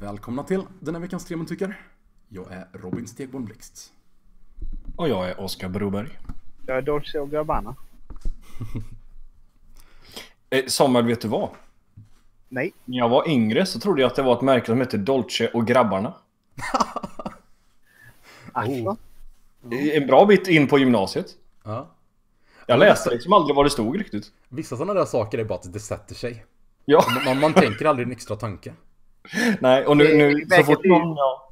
Välkomna till den här veckans Tre tycker. Jag är Robin Stegborn Blixt. Och jag är Oskar Broberg. Jag är Dolce och Gabbana. Eh, Samuel, vet du vad? Nej. När jag var yngre så trodde jag att det var ett märke som hette Dolce och grabbarna. Alltså. En bra bit in på gymnasiet. Ja. Jag läste liksom aldrig vad det stod riktigt. Vissa sådana där saker är bara att det sätter sig. Ja, Man, man, man tänker aldrig en extra tanke. Nej, och nu, Det- nu det så fort du. någon... Ja.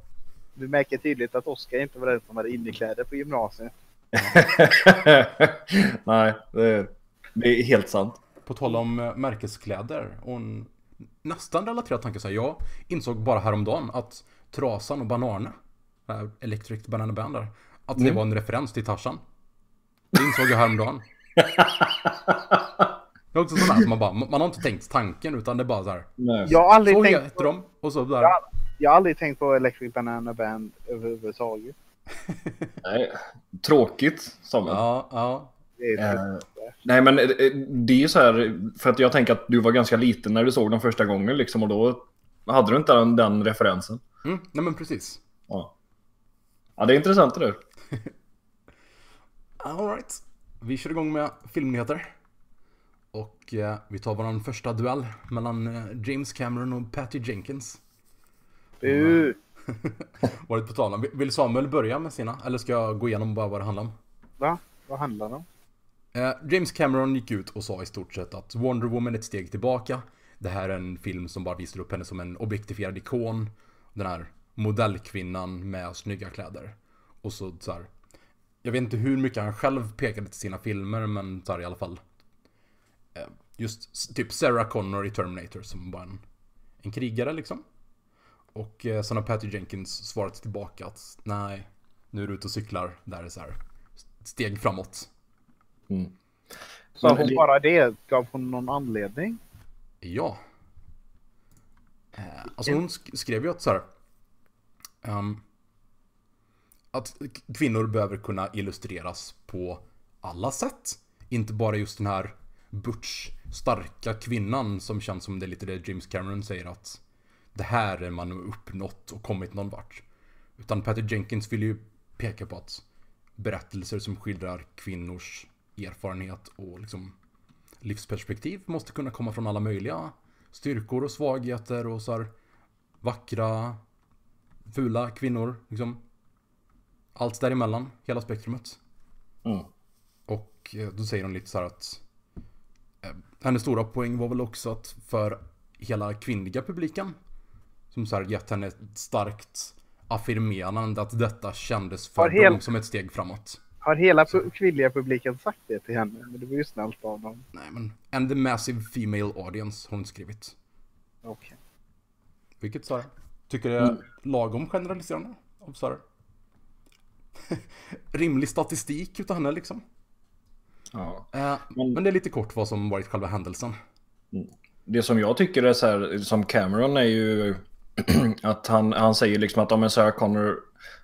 Du märker tydligt att Oskar inte var den som hade innekläder på gymnasiet. nej, det, det är helt sant. På tal om eh, märkeskläder och en nästan relaterad tanke så här. Jag insåg bara häromdagen att Trasan och Banana, äh, Electric Banana Band där, att det Mm. var en referens till Tarzan. Det insåg jag häromdagen. Det är också sådana här som man bara, man har inte tänkt tanken utan det är bara så här. Nej. Jag har aldrig, Så tänkt heter på, de och så där. Ja. jag har aldrig tänkt på Electric Banana Band överhuvudtaget. nej. Tråkigt, Samuel. Ja, ja. Eh, nej men eh, det är ju så här, för att jag tänker att du var ganska liten när du såg dem första gången liksom och då hade du inte den, den referensen. Mm, nej men precis. Ja. ja, det är intressant det där. Alright. Vi kör igång med filmnyheter. Och eh, vi tar vår första duell mellan eh, James Cameron och Patty Jenkins. Bu! Varit på tal om. Vill Samuel börja med sina? Eller ska jag gå igenom bara vad det handlar om? Va? Vad handlar det om? Eh, James Cameron gick ut och sa i stort sett att Wonder Woman är ett steg tillbaka. Det här är en film som bara visar upp henne som en objektifierad ikon. Den här modellkvinnan med snygga kläder. Och så, så här. Jag vet inte hur mycket han själv pekade till sina filmer, men så här, i alla fall. Eh, just typ Sarah Connor i Terminator som bara en, en krigare liksom. Och eh, sen har Patty Jenkins svarat tillbaka att nej, nu är du ute och cyklar. Där är så här steg framåt. Sa Men hon det- bara det? Gav hon någon anledning? Ja. Eh, alltså hon sk- skrev ju att så här. ehm, att kvinnor behöver kunna illustreras på alla sätt. Inte bara just den här butch, starka kvinnan som känns som det är lite det James Cameron säger att det här är man uppnått och kommit någon vart. Utan Patty Jenkins vill ju peka på att berättelser som skildrar kvinnors erfarenhet och liksom livsperspektiv måste kunna komma från alla möjliga styrkor och svagheter och så här vackra, fula kvinnor, liksom. Allt däremellan, hela spektrumet. Mm. Och eh, då säger hon lite så här att hennes stora poäng var väl också att för hela kvinnliga publiken som så här gett henne ett starkt affirmerande att detta kändes för hel- dem som ett steg framåt. Har hela pu- kvinnliga publiken sagt det till henne? Men det var ju snällt av dem. Nej men, and the massive female audience har hon skrivit. Okej. Vilket Sara? Tycker det är lagom generaliserande av Sara? Rimlig statistik utav henne liksom. Ja. Eh, Men- men det är lite kort vad som varit själva händelsen. Det som jag tycker är så här, som Cameron är ju att han, han säger liksom att om en Sarah Connor,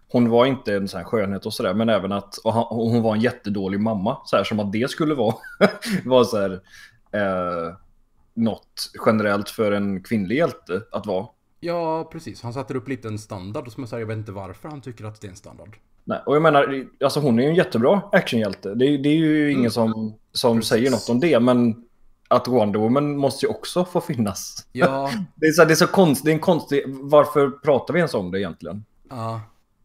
hon var inte en sån här skönhet och sådär, men även att och han, och hon var en jättedålig mamma. Så här som att det skulle vara, vara så här, eh, något generellt för en kvinnlig hjälte att vara. Ja, precis. Han sätter upp lite en standard som jag säger, jag vet inte varför han tycker att det är en standard. Nej, och jag menar, alltså hon är ju en jättebra actionhjälte. Det, är- det är ju ingen som, som Precis. säger något om det, men att Wonder Woman måste ju också få finnas. Ja, Det är så, det är så konstigt, det är en konstig, varför pratar vi ens om det egentligen? ja,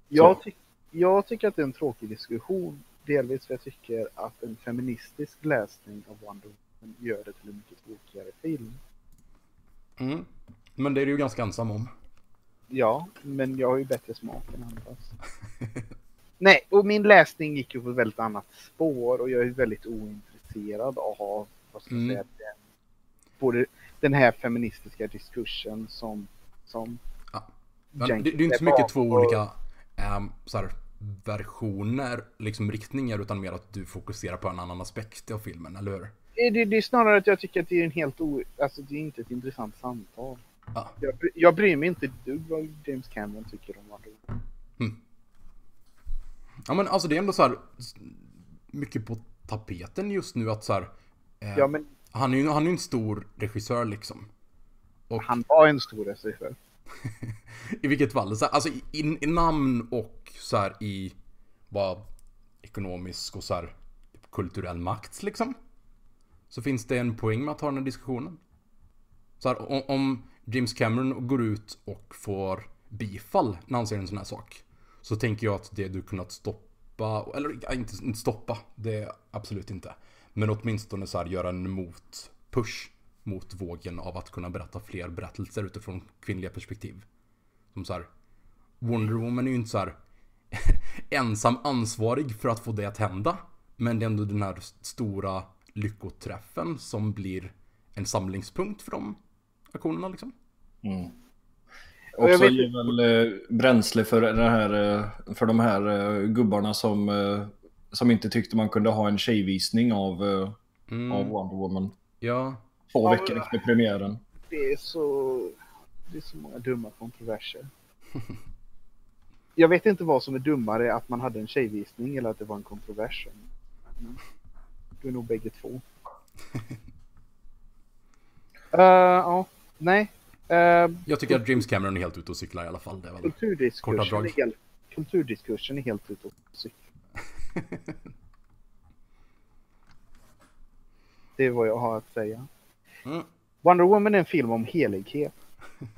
Jag, ty- jag tycker att det är en tråkig diskussion. Delvis för jag tycker att en feministisk läsning av Wonder Woman gör det till en mycket tråkigare film. mm. Men det är du ju ganska ensam om. Ja, men jag har ju bättre smak än andras. Nej, och min läsning gick ju på ett väldigt annat spår och jag är väldigt ointresserad av vad ska Mm. säga, den, både den här feministiska diskursen som, som Ja. Men det, det är inte så mycket två olika ehm, så här, versioner, liksom riktningar, utan mer att du fokuserar på en annan aspekt av filmen, eller hur? Det, det, är snarare att jag tycker att det är en helt o... Alltså det är inte ett intressant samtal. Ja. Jag, jag bryr mig inte dugg vad James Cameron tycker om Wonder Woman. Ja men alltså det är ändå så här mycket på tapeten just nu att så här, eh, Ja, men han är ju han är ju en stor regissör liksom. Och han var en stor regissör. I vilket fall, så här, alltså i, i namn och så här i vad ekonomisk och så här kulturell makt liksom. Så finns det en poäng med att ha den här diskussionen. Så här, om, om James Cameron går ut och får bifall när han säger en sån här sak. Så tänker jag att det du kunnat stoppa, eller inte, inte stoppa, det är absolut inte. Men åtminstone så här göra en motpush mot vågen av att kunna berätta fler berättelser utifrån kvinnliga perspektiv. Som så här, Wonder Woman är ju inte så här ensam ansvarig för att få det att hända. Men det är ändå den här stora lyckoträffen som blir en samlingspunkt för de aktionerna liksom. Mm. Och vet- ger väl eh, bränsle för, den här, eh, för de här eh, gubbarna som, som inte tyckte man kunde ha en tjejvisning av, Mm, av Wonder Woman. ja, Två Ja, veckor men- efter premiären. Det är så... Det är så många dumma kontroverser. Jag vet inte vad som är dummare, att man hade en tjejvisning eller att det var en kontrovers. Det är nog bägge två. Eh, ja, nej. Uh, jag tycker att James Cameron är helt ute och cyklar i alla fall. Det är kulturdiskursen, är helt, kulturdiskursen är helt ute och cyklar. Det är vad jag har att säga. Mm. Wonder Woman är en film om helighet.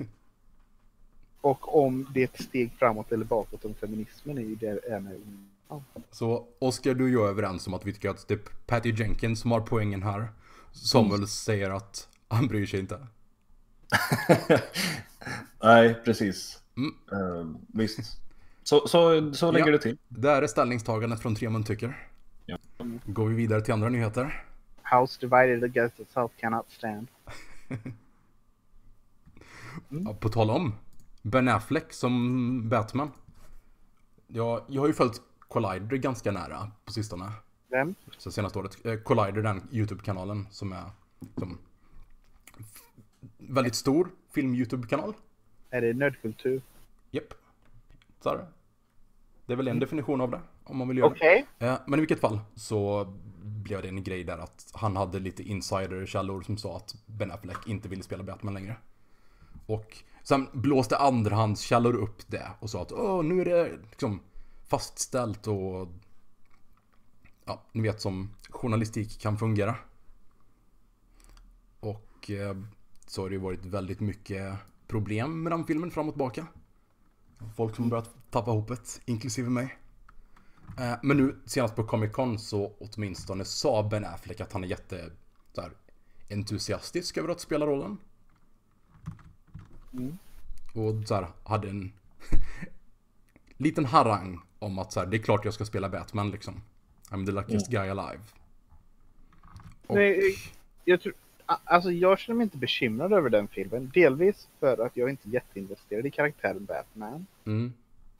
Och om det är ett steg framåt eller bakåt om feminismen är ju det med. Ja. Så Oscar, du och jag är överens om att vi tycker att det är Patty Jenkins som har poängen här. Samuel säger att han bryr sig inte. Nej, precis. Mm. Eh, visst. Så, så, så lägger Ja. det till. Det här är ställningstagandet från Tremont tycker. Ja. Går vi vidare till andra nyheter. House divided against itself cannot stand. Ja, på tal om Ben Affleck som Batman. Ja, jag har ju följt Collider ganska nära på sistone. Vem? Så senaste året. Eh, Collider, den YouTube-kanalen som är som, väldigt stor film-YouTube-kanal. Är det nördkultur? Japp. Så är det. Det är väl en definition av det, om man vill göra Okej. det. Eh, Men i vilket fall så blev det en grej där att han hade lite insiderkällor som sa att Ben Affleck inte ville spela Batman längre. Och sen blåste andrahandskällor upp det och sa att Åh, nu är det liksom fastställt och ja, ni vet som journalistik kan fungera. Och eh, så har det ju varit väldigt mycket problem med den filmen fram och tillbaka. Folk som börjat tappa hoppet, inklusive mig. Eh, Men nu senast på Comic Con så åtminstone sa Ben Affleck att han är jätte så här, entusiastisk över att spela rollen. Mm. Och så här, hade en liten harang om att så här, det är klart jag ska spela Batman liksom. I'm the luckiest guy alive. Och, Nej, Jag, tror, alltså jag känner mig inte bekymrad över den filmen. Delvis för att jag inte är jätteinvesterad i karaktären Batman. mm,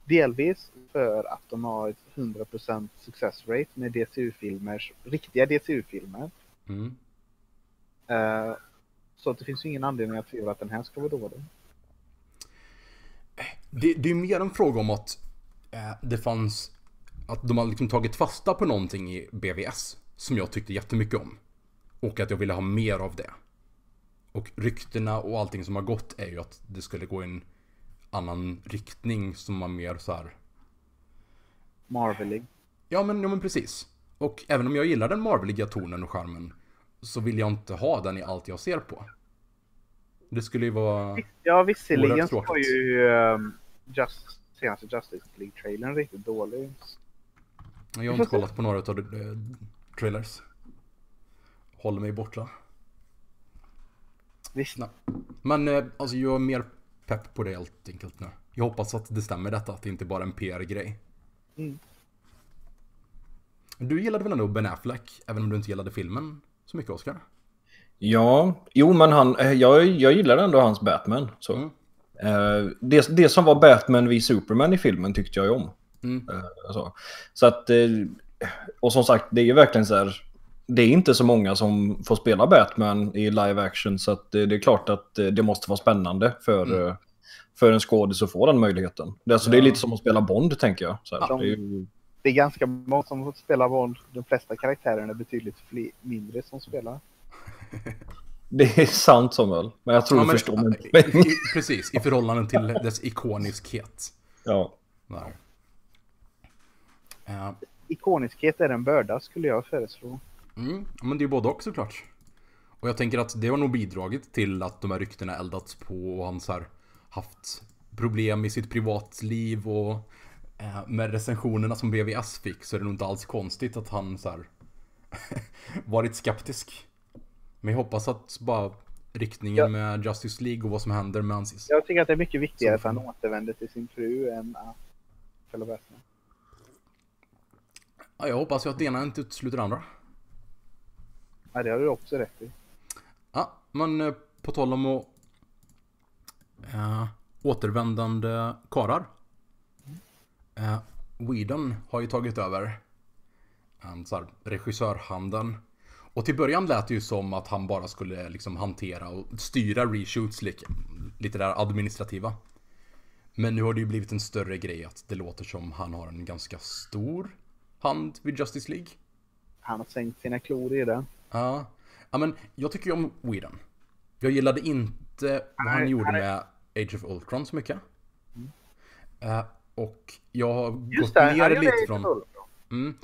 Delvis för att de har ett 100% success rate med DCU-filmer, riktiga DCU-filmer. mm. Eh, så att det finns ju ingen anledning att tvivla att den här ska vara dålig. Det, det är mer en fråga om att eh, det fanns att de har liksom tagit fasta på någonting i BVS som jag tyckte jättemycket om. Och att jag ville ha mer av det. Och ryktena och allting som har gått är ju att det skulle gå i en annan riktning som var mer så här. Marvelig. Ja men, ja men precis. Och även om jag gillar den marveliga tonen och charmen så vill jag inte ha den i allt jag ser på. Det skulle ju vara... Ja, visserligen så var ju um, just, senaste Justice League-trailern riktigt dålig. Jag har inte kollat på några av de eh, trailers. Håller mig borta. Visst, Nej. Men eh, alltså jag är mer pepp på det helt enkelt nu. Jag hoppas att det stämmer detta, att det inte bara är en PR-grej. Mm. Du gillade väl ändå Ben Affleck, även om du inte gillade filmen så mycket Oscar? Ja, jo men han, eh, jag, jag gillar ändå hans Batman. Så. Mm. Eh, det, det som var Batman vid Superman i filmen tyckte jag ju om. Mm. Eh, så. så att, eh, och som sagt, det är ju verkligen så här. Det är inte så många som får spela Batman i live action så att det, det är klart att det måste vara spännande för, Mm. eh, för en skådis att få den möjligheten. Det, alltså, det är Ja. lite som att spela Bond tänker jag. Så här. Ja. Det är ju, det är ganska många som får spela Bond. De flesta karaktärerna är betydligt fli- mindre som spelar. Det är sant Samuel. Men jag tror Ja, du men- förstår i, precis, i förhållande till dess ikoniskhet. ja. Där. Eh, Ikoniskhet är en börda skulle jag föreslå. Mm, men det är ju både och såklart. Och jag tänker att det har nog bidragit till att de här ryktena eldats på och han så här haft problem i sitt privatliv och eh, med recensionerna som BVS fick så är det nog inte alls konstigt att han så här varit skeptisk. Men jag hoppas att bara riktningen Ja. med Justice League och vad som händer med hans... Jag tycker att det är mycket viktigare att han återvänder till sin fru än att Batman. Ja, jag hoppas ju att det ena inte utesluter det andra. Ja, det har du också rätt i. Ja, men eh, på tal om att eh, återvändande karar. Eh, Whedon har ju tagit över eh, så här, regissörhandeln. Och till början lät det ju som att han bara skulle liksom hantera och styra reshoots lite, lite där administrativa. Men nu har det ju blivit en större grej att det låter som han har en ganska stor hand vid Justice League. Han har sänkt sina klor i det. Ja. ja, men jag tycker ju om Whedon. Jag gillade inte vad han Nej, gjorde nej. med Age of Ultron så mycket. Eh, och jag har gått Just det, han ner lite det från... Mm.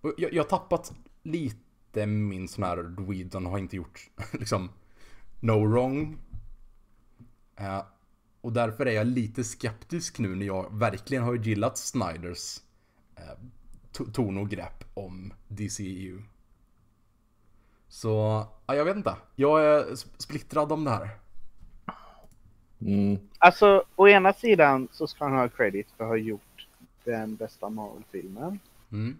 Jag, jag har tappat lite min sån här Whedon har inte gjort liksom no wrong. Eh, och därför är jag lite skeptisk nu när jag verkligen har gillat Snyders to- ton och grepp om DCEU. Så, ja, jag vet inte. Jag är sp- splittrad om det här. Mm. Alltså, å ena sidan så ska han ha credit för att ha gjort den bästa Marvel-filmen. Mm.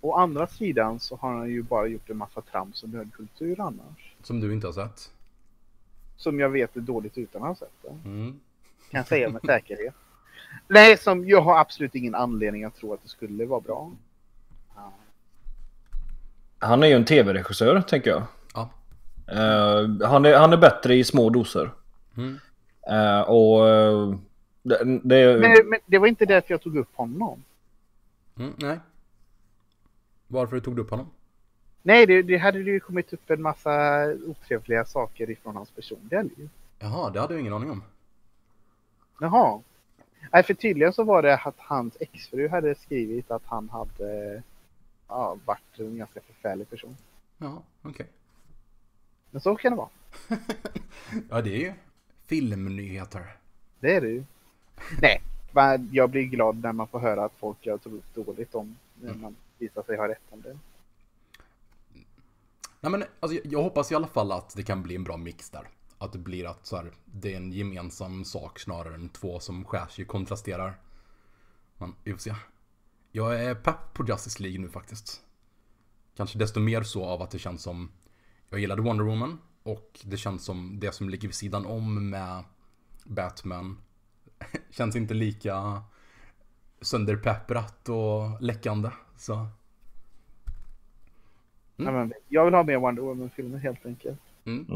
Å andra sidan så har han ju bara gjort en massa trams och nödkultur annars. Som du inte har sett. Som jag vet är dåligt utan att ha sett det. Mm. Kan jag säga med säkerhet. Nej, som jag har absolut ingen anledning att tro att det skulle vara bra. Han är ju en tv-regissör, tänker jag. Ja. Eh, han, är, han är bättre i små doser. Mm. Eh, och eh, det, det, Men, men det var inte därför jag tog upp honom. Mm, nej. Varför tog du upp honom? Nej, det, det hade ju kommit upp en massa otrevliga saker ifrån hans personliga liv. Jaha, det hade jag ingen aning om. Jaha. Nej, för tydligen så var det att hans exfru hade skrivit att han hade ja, varit en ganska förfärlig person. Ja, okej. Men så kan det vara. Ja, det är ju filmnyheter. Det är det ju. Nej, men jag blir glad när man får höra att folk tror dåligt om när man visar sig ha rätt om det. Nej men alltså, jag- jag hoppas i alla fall att det kan bli en bra mix där. Att det blir att så här, det är en gemensam sak snarare än två som skär sig och kontrasterar. Men vi får se. Jag är pepp på Justice League nu faktiskt. Kanske desto mer så av att det känns som jag gillade Wonder Woman och det känns som det som ligger vid sidan om med Batman känns inte lika sönderpepprat och läckande. Så Ja, men jag vill ha mer Wonder Woman-filmer helt enkelt. mm,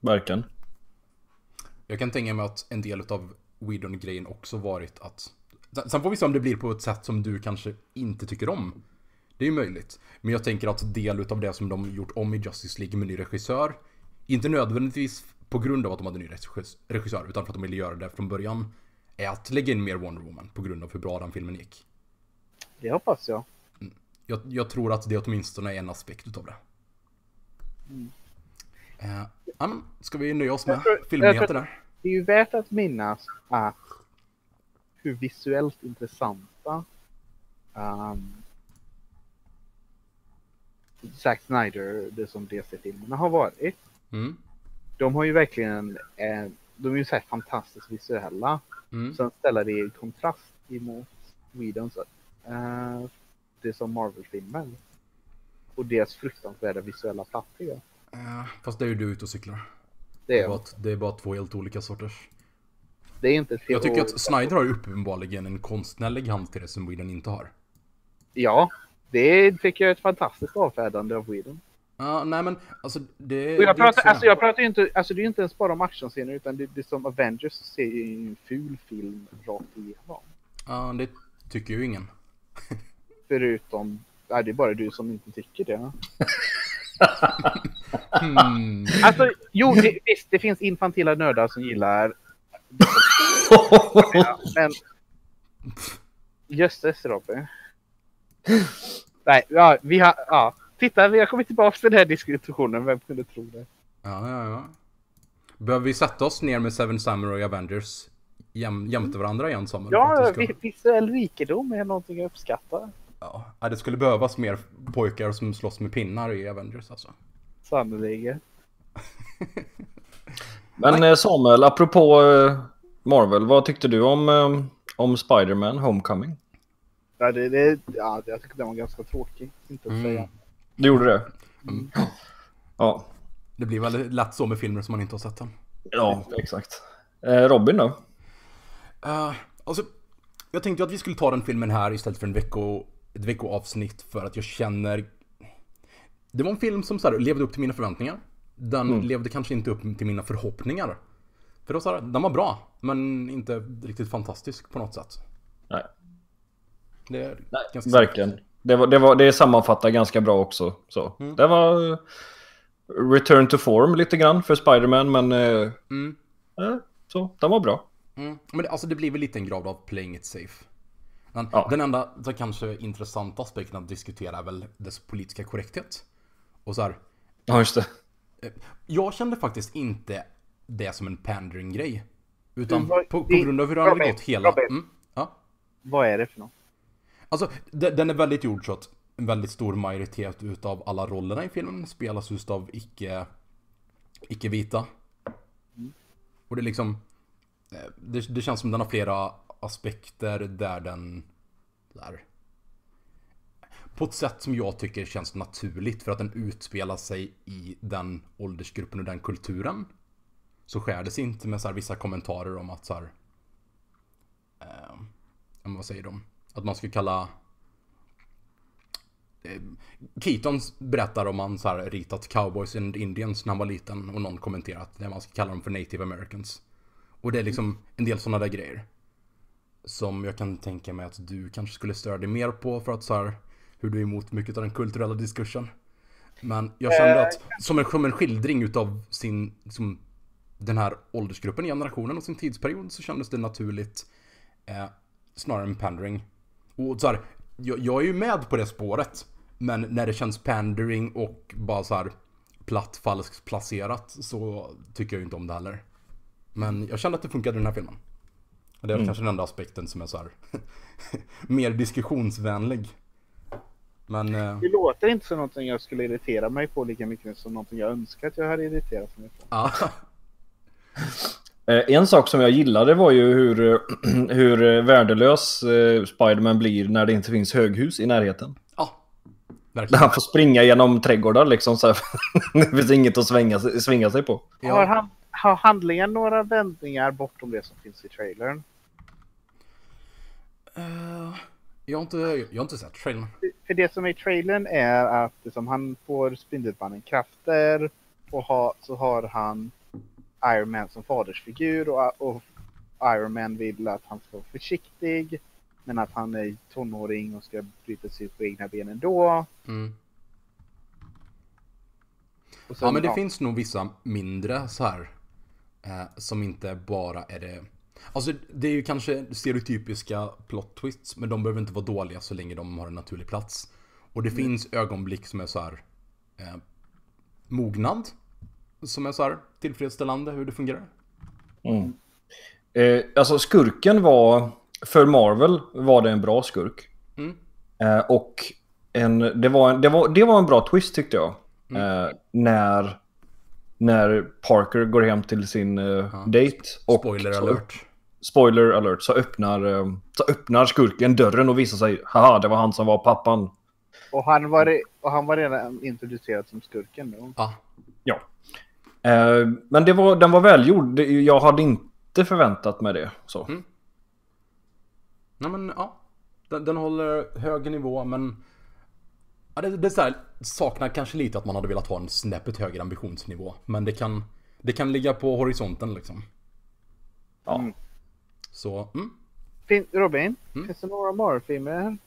verkligen. Jag kan tänka mig att en del av Whedon-grejen också varit att... Sen- får vi se om det blir på ett sätt som du kanske inte tycker om. Det är ju möjligt. Men jag tänker att del av det som de gjort om i Justice League med ny regissör, inte nödvändigtvis på grund av att de hade ny regis- regissör, utan för att de ville göra det från början, är att lägga in mer Wonder Woman på grund av hur bra den filmen gick. Det hoppas jag. Jag, jag tror att det åtminstone är en aspekt utav det. Eh, ja, men, ska vi nöja oss med Jag tror- jag filmnyheter tror- där? Det är ju värt att minnas att hur visuellt intressanta um, Zack Snyder, det som DC-filmerna har varit. Mm, De har ju verkligen, eh, de är ju så här fantastiskt visuella. mm. Sen ställa det i kontrast emot Whedons, eh, det som Marvel-filmer. Och deras fruktansvärda visuella platthet. Eh, fast det är ju du ute och cyklar. Det Det är, är, bara, det är bara två helt olika sorters. Det är inte fel. Jag tycker att Snyder har ju uppenbarligen en konstnärlig hand till det som Whedon inte har. Ja, det tycker jag är ett fantastiskt avfärdande av Whedon. Ja, nej men alltså det... Och jag det pratar, också- alltså jag pratar inte, alltså det är ju inte ens bara om actionscener utan det, det är som Avengers ser ju en ful film rakt igenom. Ja, det tycker ju ingen. Förutom, ja, det är bara du som inte tycker det. Hmm. Alltså, jo, det, visst, det finns infantila nördar som gillar... Ja, men... Jösses, Robin. Nej, ja, vi har... Ja. Titta, vi har kommit tillbaka till den här diskussionen. Vem kunde tro det? Ja, ja, ja. Behöver vi sätta oss ner med Seven Samurai Avengers jäm, jämte varandra igen Samuel? Ja, visuell rikedom är någonting jag uppskattar. ja, det skulle behövas mer pojkar som slåss med pinnar i Avengers alltså. Sannerligen. Men eh, Samuel, apropå eh, Marvel, vad tyckte du om, eh, om Spider-Man Homecoming? Ja, det, det, ja, jag tycker den var ganska tråkig. Inte att Mm. säga. Du gjorde det? Mm. Ja, Det blir väldigt lätt så med filmer som man inte har sett än. ja exakt. Robin då? Uh, alltså, jag tänkte att vi skulle ta den filmen här istället för en vecko, ett veckoavsnitt för att jag känner... Det var en film som så här, levde upp till mina förväntningar. Den Mm. levde kanske inte upp till mina förhoppningar. För var så här, den var bra, men inte riktigt fantastisk på något sätt. Nej. Det är Nej, ganska verkligen. Det, var, det, var, det sammanfattar ganska bra också. Så. Mm. Det var eh, return to form lite grann för Spider-Man, men eh, Mm. eh, så, den var bra. Mm. Men det, alltså det blir väl lite en grad av playing it safe. Men Ja. den enda så kanske intressanta aspekten att diskutera är väl dess politiska korrekthet. Och så här, Ja, just det. Jag kände faktiskt inte det som en pandering-grej. Utan vad- på, på det- grund av hur den hade gått hela... Mm, ja. Vad är det för något? Alltså, de- den är väldigt gjord så att en väldigt stor majoritet utav alla rollerna i filmen spelas just av icke... Icke-vita. Och det är liksom... eh, Det, det känns som den har flera aspekter där den... Där. På ett sätt som jag tycker känns naturligt för att den utspelar sig i den åldersgruppen och den kulturen. Så skär det sig inte med så här vissa kommentarer om att så här... Eh, vad säger de? Att man skulle kalla... Eh, Keaton berättar om han så här ritat cowboys and indians när han var liten och någon kommenterat det man ska kalla dem för native americans. Och det är liksom en del sådana där grejer. Som jag kan tänka mig att du kanske skulle störa dig mer på för att så här hur du är emot mycket av den kulturella diskursen. Men jag kände att som en, som en skildring utav sin, som den här åldersgruppen, generationen och sin tidsperiod så kändes det naturligt eh, snarare än pandering. Och så här, jag, jag är ju med på det spåret. Men när det känns pandering och bara så här platt falskt placerat så tycker jag ju inte om det heller. Men jag kände att det funkade i den här filmen. Det är väl kanske den enda aspekten som är så här mer diskussionsvänlig. Men eh, Det låter inte som någonting jag skulle irritera mig på lika mycket som någonting jag önskar att jag hade irriterat mig på. ja. Eh, En sak som jag gillade var ju hur, eh, hur värdelös Spiderman blir när det inte finns höghus i närheten. ja. Där Verkligen. han får springa genom trädgårdar liksom så här. det finns inget att svänga, sig- svinga sig på. Har, Ja. han, har handlingen några vändningar bortom det som finns i trailern? Eh, jag, har inte, jag har inte sett trailern. För det som är i trailern är att liksom, han får Spindelmannen krafter och ha, så har han Iron Man som fadersfigur och, och Iron Man vill att han ska vara försiktig men att han är tonåring och ska bryta sig ut på egna ben ändå. Mm. Sen, Ja men det finns nog vissa mindre så här eh, Som inte bara är det Alltså det är ju kanske stereotypiska plot twists Men de behöver inte vara dåliga så länge de har en naturlig plats Och det finns ögonblick som är så här eh, Mognad Som är så här tillfredsställande hur det fungerar Eh, alltså skurken var, för Marvel var det en bra skurk. Mm. Eh, och en, det, var en, det, var, det var en bra twist tyckte jag. Eh, när, när Parker går hem till sin eh, date. Och Spoiler så, alert Spoiler alert. Så öppnar, eh, så öppnar skurken dörren och visar sig, haha det var han som var pappan. och, han var, och han var redan introducerad som skurken då. Ja Ja. Eh, men det var, den var välgjord. Jag hade inte förväntat mig det. Så. Mm. Nej men ja Den, den håller hög nivå men ja, det, det är så här, saknar kanske lite att man hade velat ha en snäppet högre ambitionsnivå Men det kan Det kan ligga på horisonten liksom Ja. Mm. Så, mm. Fin, Robin, Mm. finns det några Marvel-filmer?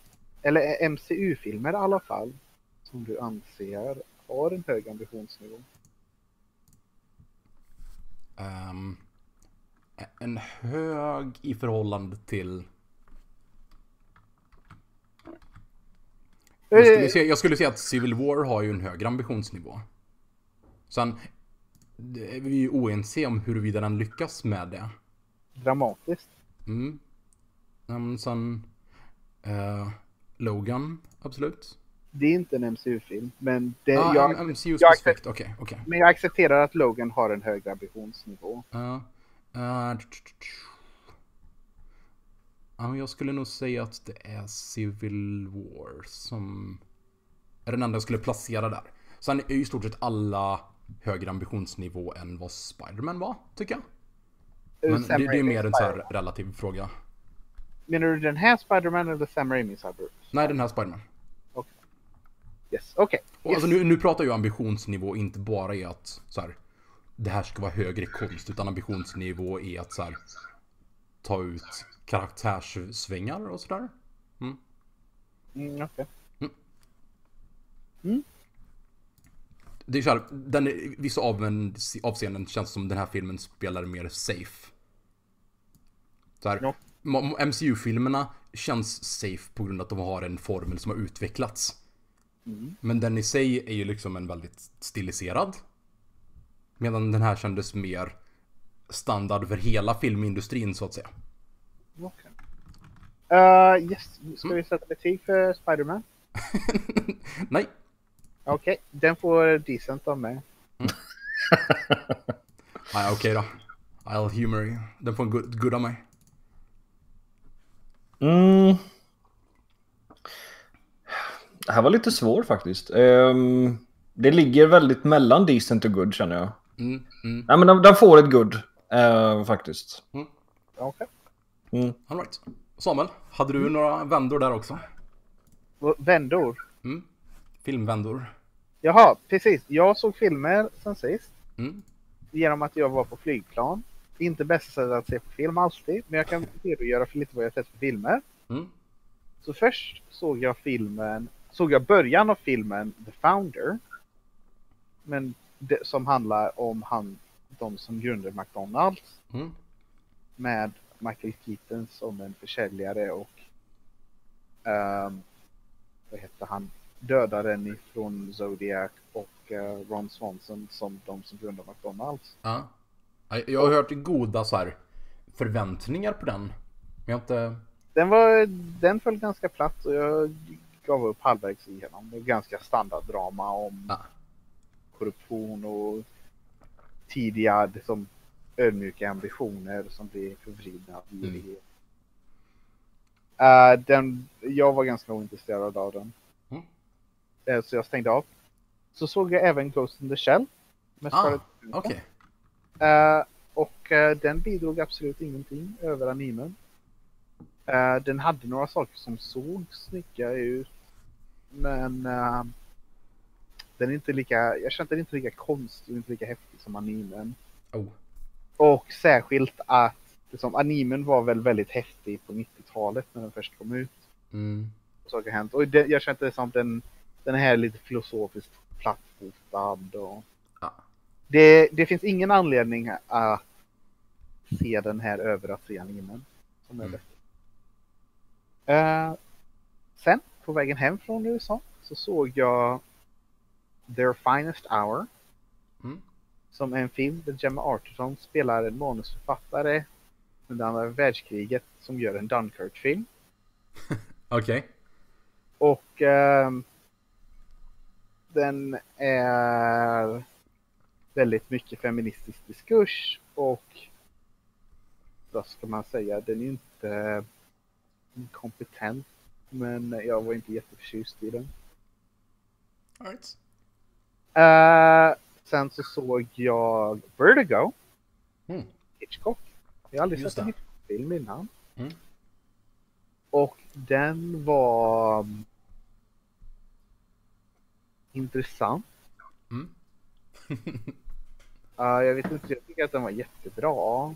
Eller MCU-filmer i alla fall? Som du anser har en hög ambitionsnivå? Ehm, en hög i förhållande till... Jag skulle, Eh, säga, jag skulle säga att Civil War har ju en högre ambitionsnivå. Sen, det är vi ju oense om huruvida den lyckas med det. dramatiskt. Mm. Men sen... eh, Logan, absolut. Det är inte en MCU-film, men, det, Ja, jag, ah, MCU jag specifikt, okej, okej. men jag accepterar att Logan har en högre ambitionsnivå. Ja, men jag skulle nog säga att det är Civil War som är den enda jag skulle placera där. Sen är ju i stort sett alla högre ambitionsnivå än vad Spider-Man var, tycker jag. Men det, det är mer en så här relativ fråga. Menar du den här Spider-Man eller Sam Raimi Spider-Man? Nej, den här Spider-Man. Yes, okej. Och Yes. Alltså nu, nu pratar jag ambitionsnivå inte bara i att så här, det här ska vara högre konst, utan ambitionsnivå är att så här, ta ut karaktärssvängar och sådär. Mm, okej. Det är så här, den, i vissa avseenden känns som den här filmen spelar mer safe. Så här, Ja. MCU-filmerna känns safe på grund av att de har en formel som har utvecklats. Mm. Men den i sig är ju liksom en väldigt stiliserad. Medan den här kändes mer standard för hela filmindustrin så att säga. okej. Uh, yes, ska Mm. vi sätta betyg för Spider-Man? Nej, Okej, den får decent av mig. Nej okej då. I'll humor you. Den får en good, good av mig. Mm. Det här var lite svår faktiskt. Ehm, det ligger väldigt mellan decent och good känner jag. Mm, mm, Nej men den, den får ett good eh, faktiskt. Okej. Mm. all right. Samuel, hade du några vändor där också? Okay. Vändor. Mm. Filmvändor? Jaha, precis. Jag såg filmer sen sist. Mm. Genom att jag var på flygplan. Inte bästa sättet att se på film alltid, men jag kan redogöra för lite vad jag sett för filmer. Mm. Så först såg jag filmen, såg jag början av filmen The Founder. Men det, som handlar om han, de som grundade McDonalds. Mm. Med Michael Keaton som en försäljare och ehm, vad heter han? Dödaren ifrån Zodiac och eh, Ron Swanson som de som grundade McDonalds. Ja. Ja, Jag har hört goda så här förväntningar på den. Men jag inte... Den, var, den föll ganska platt och jag gav upp halvvägs igenom. Det är ganska standarddrama om Ja. korruption och tidiga som ödmjuka ambitioner som blir förvridna av Mm. Eh, den, jag var ganska ointresserad av den. Mm. Eh, så jag stängde av. Så såg jag även Ghost in the Shell. Med Ah, Johansson. Okej. Eh, och den bidrog absolut ingenting över animen. Den hade några saker som såg snygga ut. Men den är inte lika, jag kände den inte lika konstig och inte lika häftig som animen. Oh. Och särskilt att liksom, animen var väl väldigt häftig på 90-talet när den först kom ut. Mm. Och saker har hänt. Och det, jag kände det som den, den här är lite filosofiskt plattfotad. Och... Ja. Det, det finns ingen anledning att se den här över att se animen. Som är Mm. Eh, sen, på vägen hem från USA, så såg jag Their Finest Hour. Mm. Som är en film där Gemma Arterton spelar en manusförfattare under andra världskriget som gör en Dunkirk-film. Okej. Och ehm, den är väldigt mycket feministisk diskurs och vad ska man säga, den är inte kompetent men jag var inte jätteförtjust i den. All right. Eh, sen så såg jag Vertigo, Mm. Hitchcock. Jag har aldrig Just sett en. Hitchcock-film innan. Mm. Och den var intressant. Mm. Ja, jag vet inte, jag tycker att den var jättebra.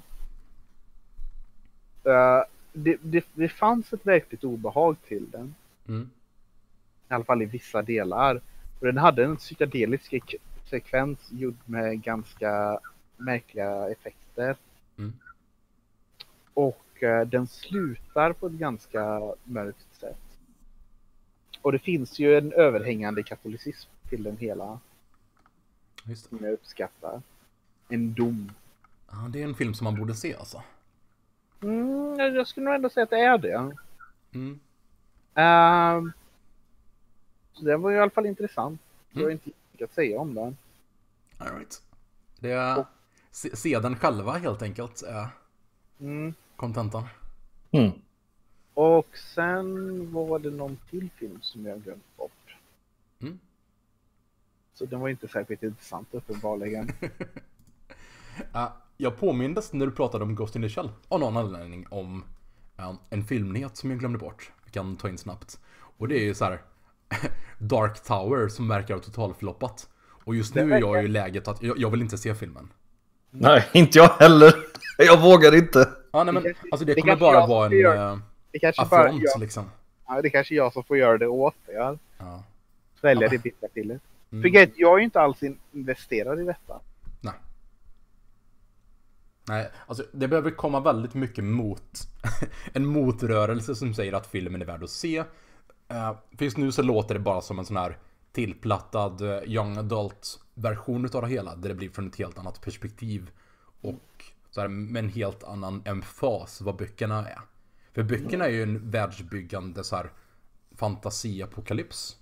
Eh, det, det, det fanns ett verkligt obehag till den. Mm. I alla fall i vissa delar. Och den hade en psykedelisk sek- sekvens gjord med ganska märkliga effekter. Mm. Och eh, den slutar på ett ganska mörkt sätt. Och det finns ju en överhängande katolicism till den hela Just det. som jag uppskattar. En dom. Ja, det är en film som man borde se alltså. Mm, jag skulle nog ändå säga att det är det. Mm. Ehm, så det var ju i alla fall intressant. Jag har Mm. inte mycket att säga om den. All right. Det är... Se, se den själva helt enkelt är Mm. kontentan. Mm. Och sen var det någon till film som jag glömt bort. Mm. Så den var inte särskilt intressant uppenbarligen. Ja, jag påmindes när du pratade om Ghost in the Shell av någon anledning om ja, en filmnyhet som jag glömde bort. Vi kan ta in snabbt. Och det är ju så här Dark Tower som verkar ha totalfloppat. Och just nu Det är jag i läget att jag, jag vill inte se filmen. Nej, inte jag heller. Jag vågar inte. Ja, nej men Det alltså det det kommer bara vara en göra. äh, Det kanske, bara affront jag, liksom. ja, det kanske är jag som får göra det åt er. Ja. Svälja Ja. det bittra pillet. Mm. För grejen jag är ju inte alls in- investerad i detta. Nej. Nej, alltså det behöver komma väldigt mycket mot en motrörelse som säger att filmen är värd att se. Uh, just nu så låter det bara som en sån här tillplattad eh, young adult version utav det hela. Där det blir från ett helt annat perspektiv. Och så här, med en helt annan emfas vad böckerna är. För böckerna är ju en världsbyggande så här fantasiapokalyps.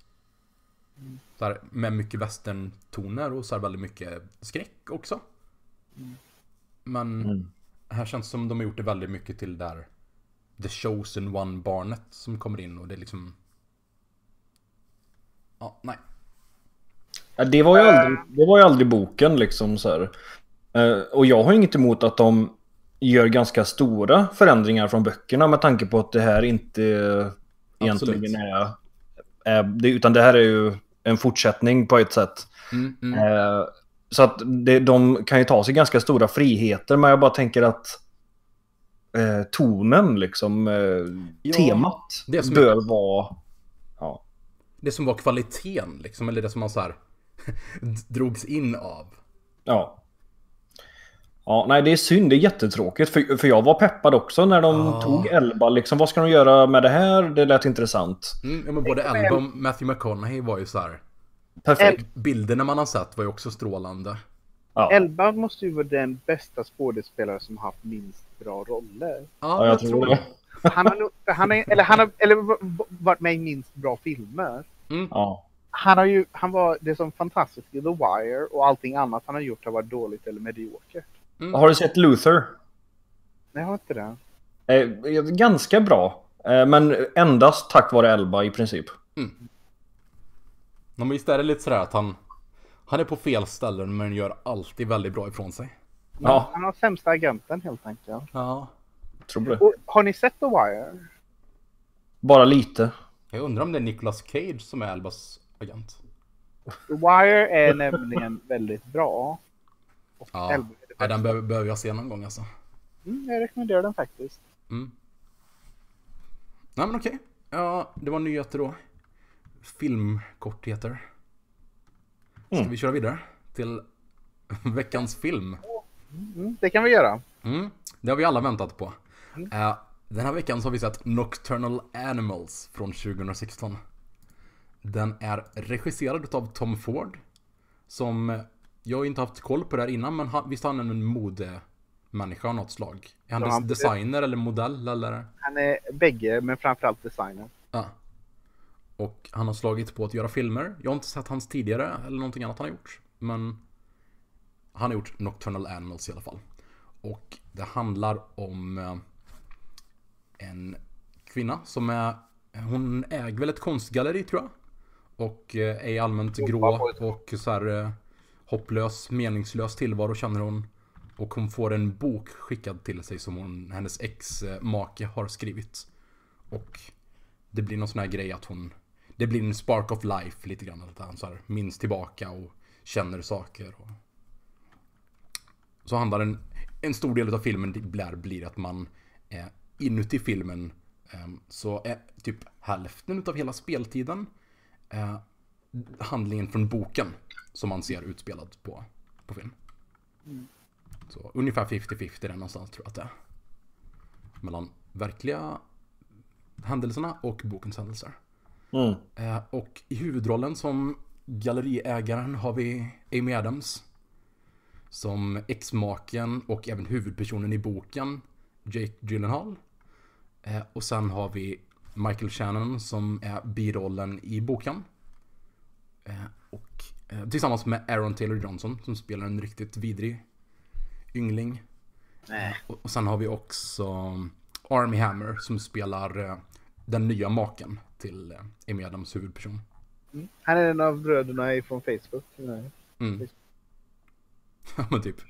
Så här, med mycket västerntoner och så här väldigt mycket skräck också. Men Mm. här känns det som de har gjort det väldigt mycket till där The Chosen One-barnet som kommer in och det är liksom... Ja, nej. Ja, det, var ju aldrig, det var ju aldrig boken liksom så här. Eh, Och jag har inget emot att de gör ganska stora förändringar från böckerna med tanke på att det här inte egentligen är, är utan det här är ju en fortsättning på ett sätt. Mm, mm. Eh, Så att det, de kan ju ta sig ganska stora friheter, men jag bara tänker att eh, tonen, liksom, eh, Ja, temat det som- bör vara... Det som var kvaliteten liksom, eller det som man så här drogs in av. Ja. Ja, nej det är synd. Det är jättetråkigt. För, för jag var peppad också när de Ja. tog Elba. Liksom, vad ska de göra med det här? Det lät intressant. Mm, ja, men både Elba och Matthew McConaughey var ju så här. Perfekt. Bilderna man har sett var ju också strålande. Ja. Elba måste ju vara den bästa skådespelare som har haft minst bra roller. Ja, jag tror det. Han har, han är, eller han har eller varit med i minst bra filmer. Ja. Han har ju, han var det som fantastiskt i The Wire och allting annat han har gjort har varit dåligt eller mediokert. Har du sett Luther? Nej, jag har inte det. Eh, ganska bra. Eh, men endast tack vare Elba i princip. Men visst är det lite sådär att han... Han är på fel ställen men gör alltid väldigt bra ifrån sig. Ja, Han har sämsta agenten helt enkelt. Ja. Tror det. Och har ni sett The Wire? Bara lite. Jag undrar om det är Nicolas Cage som är Elbas agent. The Wire är nämligen väldigt bra. Och Ja, Elba är ja den behöver, behöver jag se någon gång alltså. Mm, jag rekommenderar den faktiskt. Mm. Nej men okej. Ja, det var nyheter då. Filmkortheter. Ska Mm. vi köra vidare till veckans film? Mm, det kan vi göra. Mm, det har vi alla väntat på. Eh, den här veckan så har vi sett Nocturnal Animals från 2016. Den är regisserad av Tom Ford. Som eh, jag har inte haft koll på det här innan men han, visst är han en modemänniska av något slag? Är han Ja, han- designer eller modell eller? Han är bägge, men framförallt designer. Ja. Och han har slagit på att göra filmer. Jag har inte sett hans tidigare eller någonting annat han har gjort. Men han har gjort Nocturnal Animals i alla fall. Och det handlar om eh, en kvinna som är... Hon äger väl ett konstgalleri tror jag. Och eh, är allmänt grå och så här eh, hopplös, meningslös tillvaro känner hon. Och hon får en bok skickad till sig som hon, hennes ex-make har skrivit. Och det blir någon sån här grej att hon Det blir en spark of life lite grann att han så här minns tillbaka och känner saker och Så handlar en En stor del av filmen blir, blir att man eh, Inuti filmen eh, Så är typ hälften utav hela speltiden eh, handlingen från boken som man ser utspelad på, på film. Så ungefär 50-50 där någonstans tror jag att det är. Mellan verkliga händelserna och bokens händelser. Mm. Eh, och i huvudrollen som galleriägaren har vi Amy Adams. Som exmaken och även huvudpersonen i boken, Jake Gyllenhaal. Eh, och sen har vi Michael Shannon som är birollen i boken. Eh, och eh, tillsammans med Aaron Taylor Johnson som spelar en riktigt vidrig yngling. Och, och sen har vi också Army Hammer som spelar den nya maken till Amy Adams huvudperson. Mm. Han är en av bröderna från Facebook. Nej. Mm. Ja men typ.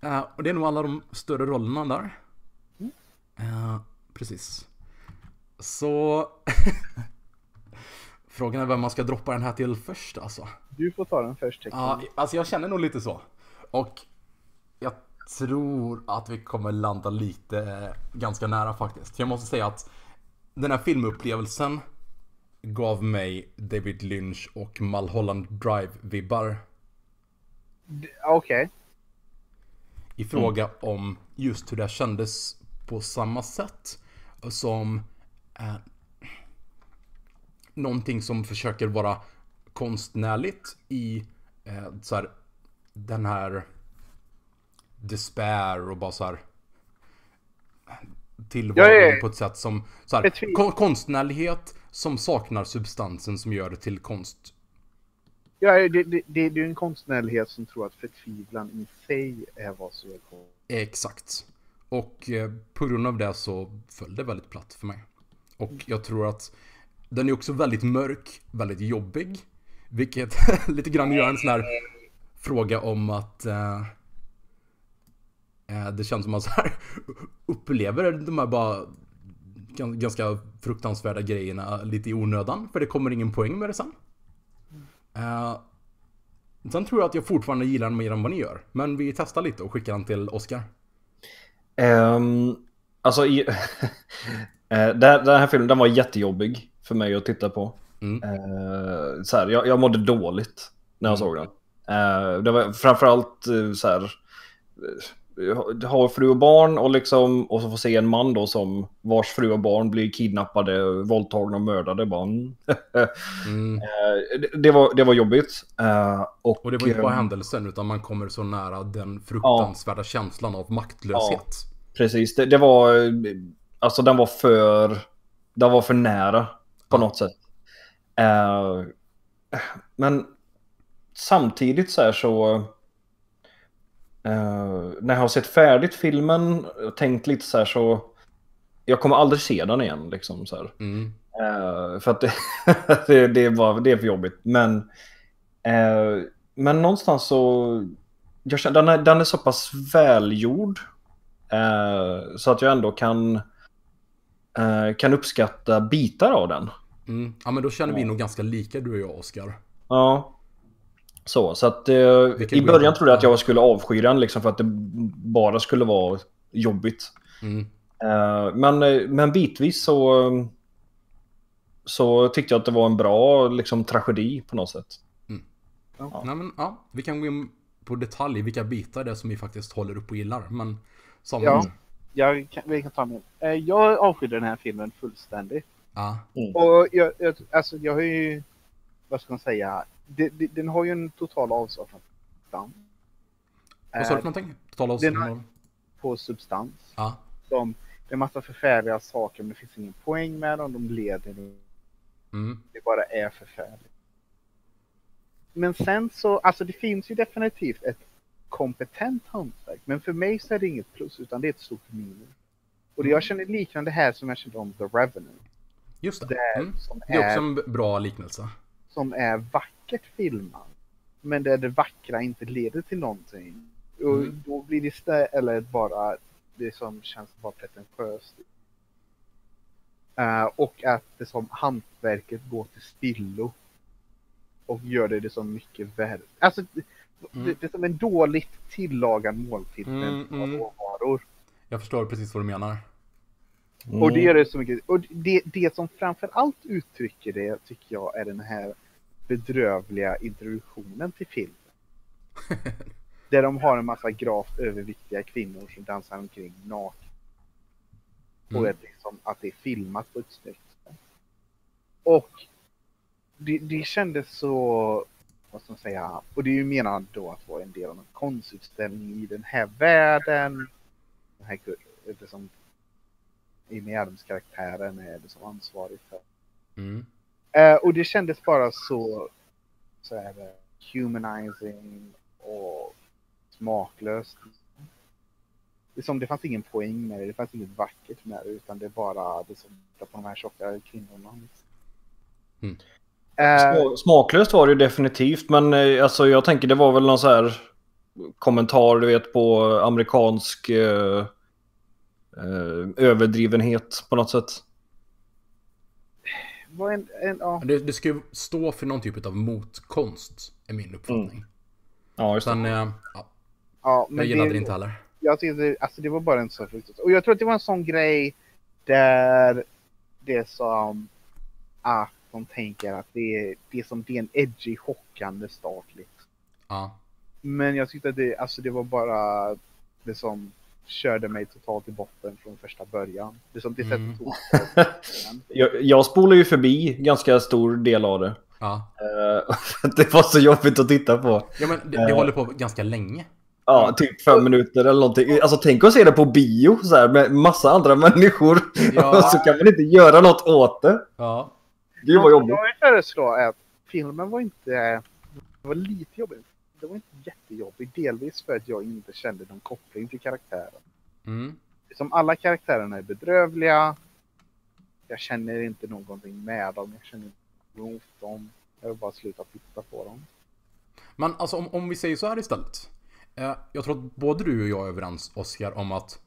Eh, och det är nog alla de större rollerna där. Mm. Eh, precis. Så... Frågan är vem man ska droppa den här till först alltså. Du får ta den först. Ja, alltså jag känner nog lite så. Och jag tror att vi kommer landa lite eh, ganska nära faktiskt. Jag måste säga att den här filmupplevelsen gav mig David Lynch och Mulholland Drive-vibbar. Okej. I fråga om just hur det kändes på samma sätt som eh, någonting som försöker vara konstnärligt i eh, så här, den här despair och bara så här tillvaron Ja, ja, på ett sätt som så här, kon- konstnärlighet som saknar substansen som gör det till konst. Ja, det, det, det, det är ju en konstnärlighet som tror att förtvivlan i sig är vad som är konst. Exakt. Och eh, på grund av det så föll det väldigt platt för mig. Och jag tror att den är också väldigt mörk, väldigt jobbig. Vilket lite grann gör en sån här fråga om att eh, eh, det känns som att man så här upplever de här bara gan- ganska fruktansvärda grejerna lite i onödan. För det kommer ingen poäng med det sen. Eh, sen tror jag att jag fortfarande gillar den mer än vad ni gör. Men vi testar lite och skickar den till Oscar. Ehm, alltså, i, eh, den, den här filmen den var jättejobbig för mig att titta på. Mm. Eh, så här, jag, jag mådde dåligt när jag Mm. såg den. Eh, det var framförallt eh, så här, eh, ha fru och barn och, liksom, och så få se en man då som vars fru och barn blir kidnappade, våldtagna och mördade. Bara, mm. Mm. Eh, det, var, det var jobbigt. Eh, och, Och det var inte bara eh, händelsen utan man kommer så nära den fruktansvärda känslan av maktlöshet. Precis, det, det var... Alltså den var för... Den var för nära på något sätt. Men samtidigt så här så... eh, när jag har sett färdigt filmen och tänkt lite så här så... Jag kommer aldrig se den igen liksom så. Mm. Eh, för att det, det, det, bara, det är för jobbigt. Men, eh, men någonstans så... Jag känner, den, är, den är så pass välgjord. Så att jag ändå kan, kan uppskatta bitar av den. Mm. Ja men då känner vi nog ganska lika du och jag Oskar. Ja. Så, så att eh, i början trodde jag att jag skulle avsky den liksom för att det bara skulle vara jobbigt. Mm. Eh, men, eh, men bitvis så, så tyckte jag att det var en bra liksom, tragedi på något sätt. Nej, men, ja, vi kan gå in på detalj vilka bitar det är som vi faktiskt håller upp och gillar. Men som... Ja. Jag kan, vi kan ta min. Eh, Jag avskydde den här filmen fullständigt. ja. Och jag, jag, alltså jag har ju, vad ska man säga, det, det, den har ju en total avsaknad av substans. Vad sa du Eh, för någonting? Tala den oss har- på substans. Ja. Som, det är massa förfärliga saker men det finns ingen poäng med dem, de leder Mm. det bara är förfärligt. Men sen så, alltså det finns ju definitivt ett kompetent hantverk. Men för mig så är det inget plus utan det är ett stort minus. Och det jag känner liknande här som jag kände om The Revenant. Just det. Det är, Mm. som, Det är också är, en bra liknelse. Som är vackert filmat. Men där det vackra inte leder till någonting. Och Mm. då blir det istället bara det som känns bara pretentiöst. Eh, och att det som hantverket går till spillo. Och gör det, det så mycket värre. Alltså, det, Mm. det är som en dåligt tillagad måltid med Mm, mm, mm. råvaror. Jag förstår precis vad du menar. Och det gör det så mycket. Och det, det som framför allt uttrycker det tycker jag är den här bedrövliga introduktionen till filmen. Där de har en massa gravt överviktiga kvinnor som dansar omkring nakna. Mm. Och att, liksom, att det är filmat på ett snyggt sätt. Och det, det kändes så, vad ska man säga, och det är ju menat då att vara en del av en konstutställning i den här världen. Den här det som Amy Adams-karaktären är det som ansvarig för. Mm. Eh, och det kändes bara så, så här, humanizing och smaklöst. Det, är som, det fanns ingen poäng med det, det fanns inget vackert med det, utan det bara det som på de här tjocka kvinnorna. Liksom. Mm. Små- Smaklöst var det ju definitivt, men eh, alltså, jag tänker det var väl någon så här kommentar du vet på amerikansk eh, eh, överdrivenhet på något sätt. Var en, en, ja, Det, det ska ju stå för någon typ av motkonst, är min uppfattning. Ja, just det. Eh, ja, ja, men jag gillade det inte heller. jag tyckte det, alltså det var bara en sån fruktansvärd. Och jag tror att det var en sån grej där det som att de tänker att det är, det är som det är en edgy, chockande start liksom. Ja. Men jag tyckte att det, alltså det var bara det som körde mig totalt i botten från första början. Det som det Mm. tog. Jag, jag spolar ju förbi ganska stor del av det. Ja, Eh, det var så jobbigt att titta på. ja men det, det Eh. håller på ganska länge. Ja, typ fem minuter eller någonting. Alltså tänk att se det på bio så här, med massa andra människor. Ja. Så kan man inte göra något åt det. Ja. Gud vad jobbigt. Jag vill föreslå att filmen var inte, det var lite jobbigt. Det var inte jättejobbigt, delvis för att jag inte kände någon koppling till karaktären. Mm. Som alla karaktärerna är bedrövliga. Jag känner inte någonting med dem, jag känner inte mot dem. Jag vill bara sluta titta på dem. Men alltså om, om vi säger så här istället. Eh, jag tror att både du och jag är överens, Oskar, om att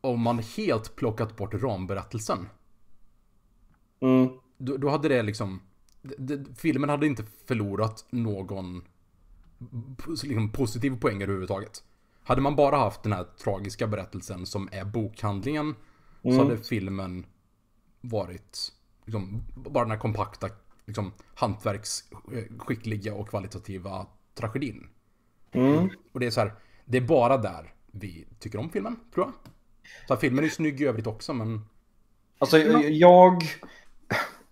om man helt plockat bort ramberättelsen, Mm. då, då hade det liksom... Det, det, filmen hade inte förlorat någon liksom, positiv poäng överhuvudtaget. Hade man bara haft den här tragiska berättelsen som är bokhandlingen så Mm. hade filmen varit liksom, bara den här kompakta, liksom, hantverksskickliga och kvalitativa tragedin. Mm. Och det är så här, det är bara där vi tycker om filmen, tror jag. Så här, filmen är ju snygg i övrigt också, men... Alltså jag...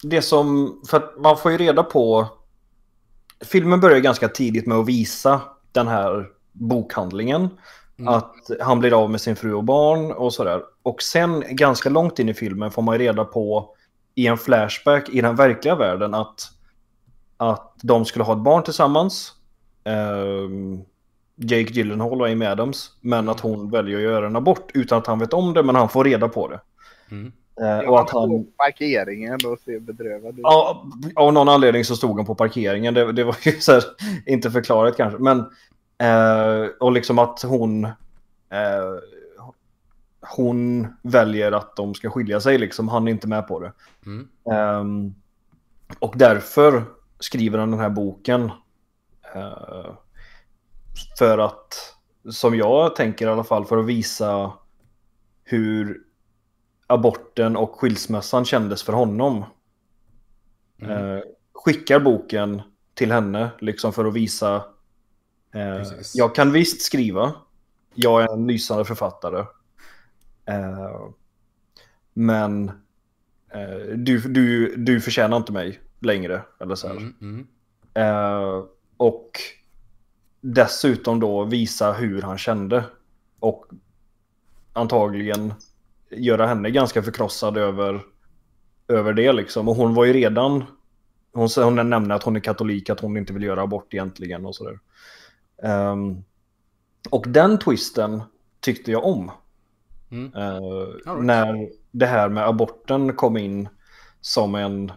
Det som... För att man får ju reda på... Filmen börjar ganska tidigt med att visa den här bokhandlingen. Mm. Att han blir av med sin fru och barn och sådär. Och sen ganska långt in i filmen får man ju reda på i en flashback i den verkliga världen att, att de skulle ha ett barn tillsammans. Ehm, Jake Gyllenhaal och Amy Adams. Men att hon väljer att göra en abort utan att han vet om det men han får reda på det. Mm. Eh, och att han... på parkeringen och ser bedrövad ut. Ja, av någon anledning så stod han på parkeringen. Det, det var ju så här, inte förklarat kanske. Men, eh, och liksom att hon... Eh, hon väljer att de ska skilja sig liksom. Han är inte med på det. Mm. Ehm, och därför skriver han den här boken. eh, för att, som jag tänker i alla fall, för att visa hur aborten och skilsmässan kändes för honom. Mm. Eh, skickar boken till henne liksom för att visa. Eh, jag kan visst skriva. Jag är en lysande författare. Eh, men eh, du, du, du förtjänar inte mig längre. Eller så här. Mm. Mm. Eh, och dessutom då visa hur han kände. Och antagligen göra henne ganska förkrossad över, över det liksom. Och hon var ju redan... Hon, hon nämner att hon är katolik, att hon inte vill göra abort egentligen och sådär. Ehm, och den twisten tyckte jag om. Mm. Eh, right. När det här med aborten kom in som en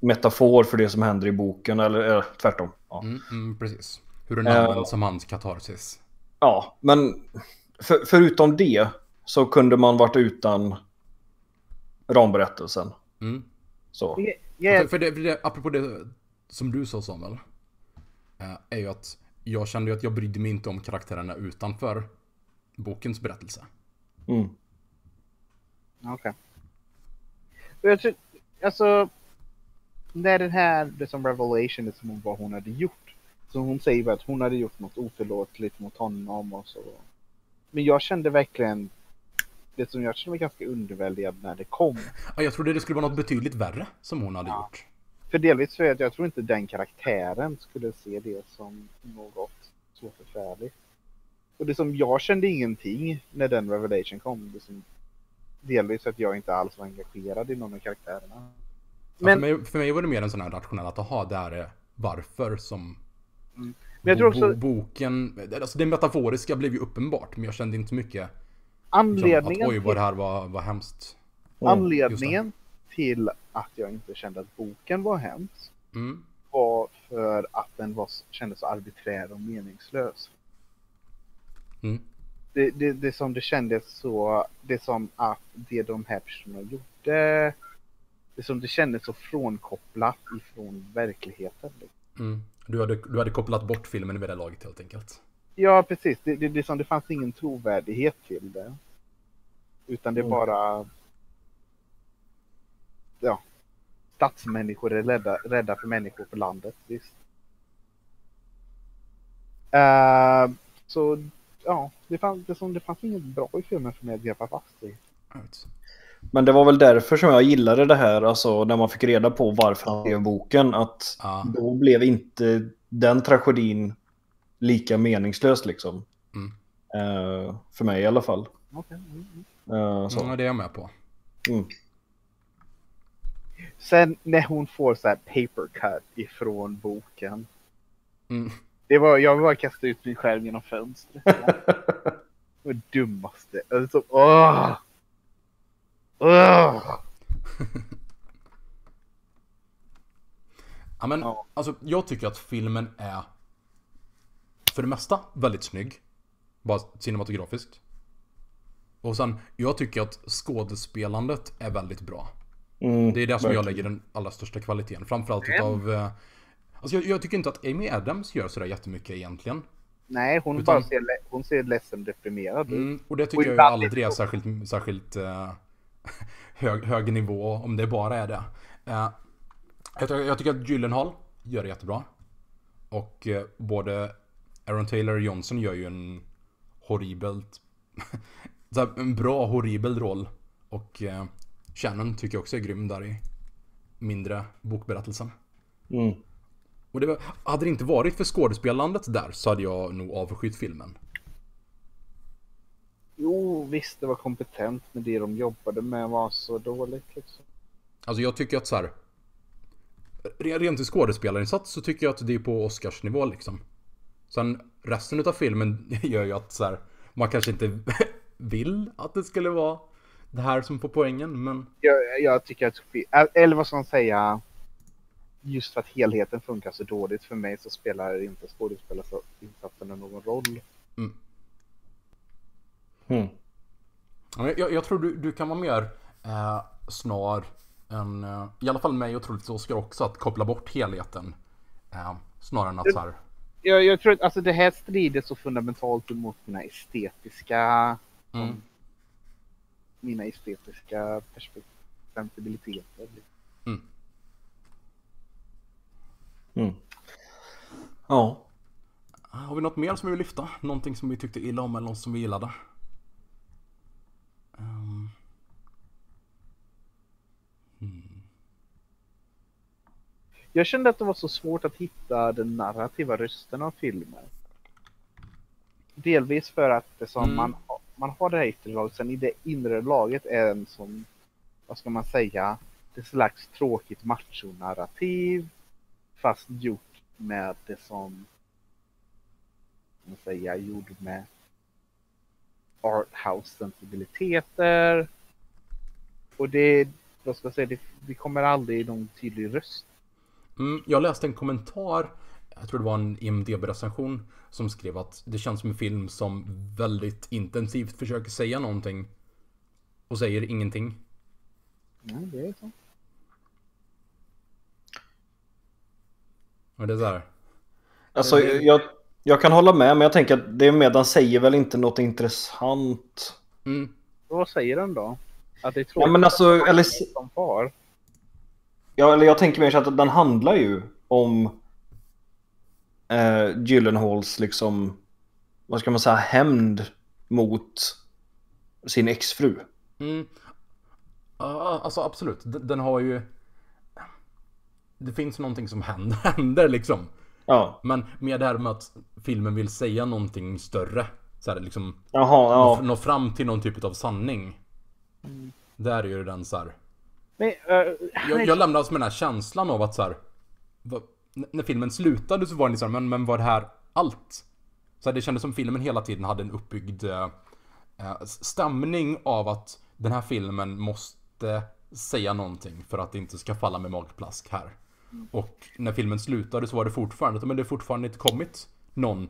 metafor för det som händer i boken, eller eh, tvärtom. Ja. Mm. Mm. Precis. Hur den används som hans katarsis. Ja, men för, förutom det så kunde man varit utan ramberättelsen. Mm. Så. Jag- För, det, för det, apropå det som du sa Samuel. eh, Är ju att jag kände ju att jag brydde mig inte om karaktärerna utanför bokens berättelse. Mm. Okej. Och Jag tror, alltså, när den här, det som revelation, som vad hon hade gjort. Så hon säger att hon hade gjort något oförlåtligt mot honom och så. Men jag kände verkligen, det som jag kände mig ganska underväldigad när det kom. Ja, jag trodde det skulle vara något betydligt värre som hon hade gjort. För delvis för att jag tror inte den karaktären skulle se det som något så förfärligt. Och det som jag kände ingenting när den revelation kom. Det som, delvis att jag inte alls var engagerad i någon av karaktärerna. Ja, för, mig, för mig var det mer en sån här rationell att, aha, det här är varför som Men jag tror också bo, boken, alltså det metaforiska blev ju uppenbart, men jag kände inte mycket anledningen, att oj vad det här var, var hemskt. anledningen till att jag inte kände att boken var hemsk Mm. var för att den var, kändes arbiträr och meningslös. Mm. Det, det, det som det kändes så, det som att det de här personerna gjorde, det som det kändes så frånkopplat ifrån verkligheten. Mm. Du, hade, du hade kopplat bort filmen vid det laget helt enkelt. Ja, precis. Det, det, det, som, det fanns ingen trovärdighet till det. Utan det Mm. bara... Ja. Stadsmänniskor är rädda, rädda för människor på landet, visst. Eh, så, ja. Det, fanns, det, som, det fanns inget bra i filmen för mig att greppa fast i. Men det var väl därför som jag gillade det här, alltså när man fick reda på varför han skrev boken, att Ja. då blev inte den tragedin lika meningslös liksom. Mm. Eh, för mig i alla fall. Okej, mm, mm. Eh, så. Ja, det är jag med på. Mm. Sen när hon får så här paper cut ifrån boken. Mm. Det var, jag vill bara kasta ut min skärm genom fönstret. Det var dummaste. Alltså, åh! Åh! Ja, men, Ja. alltså, jag tycker att filmen är för det mesta väldigt snygg. Bara cinematografiskt. Och sen, jag tycker att skådespelandet är väldigt bra. Mm, Det är det som jag verkligen. lägger den allra största kvaliteten. Framförallt Vem? utav... eh, Alltså jag, jag tycker inte att Amy Adams gör sådär jättemycket egentligen. Nej, hon Utan- bara ser, hon ser ledsen deprimerad ut. Mm, och det Och tycker jag ju ibland aldrig är särskilt, särskilt eh, hög, hög nivå om det bara är det. Eh, jag, tycker- jag tycker att Gyllenhaal gör det jättebra. Och eh, både Aaron Taylor Johnson gör ju en horribelt... en bra horribel roll. Och eh, Shannon tycker jag också är grym där i mindre bokberättelsen. Mm. Och det var, hade det inte varit för skådespelandet där så hade jag nog avskytt filmen. Jo, visst det var kompetent, men det de jobbade med var så dåligt liksom. Alltså jag tycker att så här. re- Rent i skådespelarinsats så tycker jag att det är på Oscarsnivå liksom. Sen resten av filmen gör ju att så här, man kanske inte vill att det skulle vara det här som får poängen men Jag, jag tycker att, eller vad ska man säga, just för att helheten funkar så dåligt för mig så spelar inte skådespelarinsatserna någon roll. Mm. Ja, Jag, jag tror du, du kan vara mer eh, snar än, eh, i alla fall mig och troligtvis Oscar också, att koppla bort helheten. Eh, snarare än att så här, Jag, jag tror att alltså, det här strider så fundamentalt emot mina estetiska, mm, mina estetiska perspektiv, sensibiliteter. Mm. Ja. Har vi något mer som vi vill lyfta? Någonting som vi tyckte illa om eller något som vi gillade? Jag kände att det var så svårt att hitta den narrativa rösten av filmen. Delvis för att det som Mm. man, man har det här yttre laget, sen i det inre laget är en som, vad ska man säga, ett slags tråkigt machonarrativ. Fast gjort med det som, vad man säga, gjord med arthouse-sensibiliteter. Och det, vad ska jag säga, det, det kommer aldrig i någon tydlig röst. Mm, jag läste en kommentar, jag tror det var en IMDB-recension, som skrev att det känns som en film som väldigt intensivt försöker säga någonting och säger ingenting. Ja, det är så. Och det är så här. Alltså, Det- jag, jag kan hålla med, men jag tänker att det är med den säger väl inte något intressant. Mm, Vad säger den då? Att det är Ja, tråkigt men alltså, eller... som far? Ja, eller jag tänker mer så att den handlar ju om eh, Gyllenhaals liksom, vad ska man säga, hämnd mot sin exfru. Mm. Ja, alltså absolut. Den, den har ju... Det finns någonting som händer, händer liksom. Ja, Men med det här med att filmen vill säga någonting större. Så här, liksom jaha, ja. nå, nå fram till någon typ av sanning. Där är ju den så här. Men, han Jag, jag lämnades med den här känslan av att så här. vad- när filmen slutade så var det liksom, men, men var det här allt? Så här, det kändes som filmen hela tiden hade en uppbyggd eh, stämning av att den här filmen måste säga någonting för att det inte ska falla med magplask här. Och när filmen slutade så var det fortfarande, men det har fortfarande inte kommit någon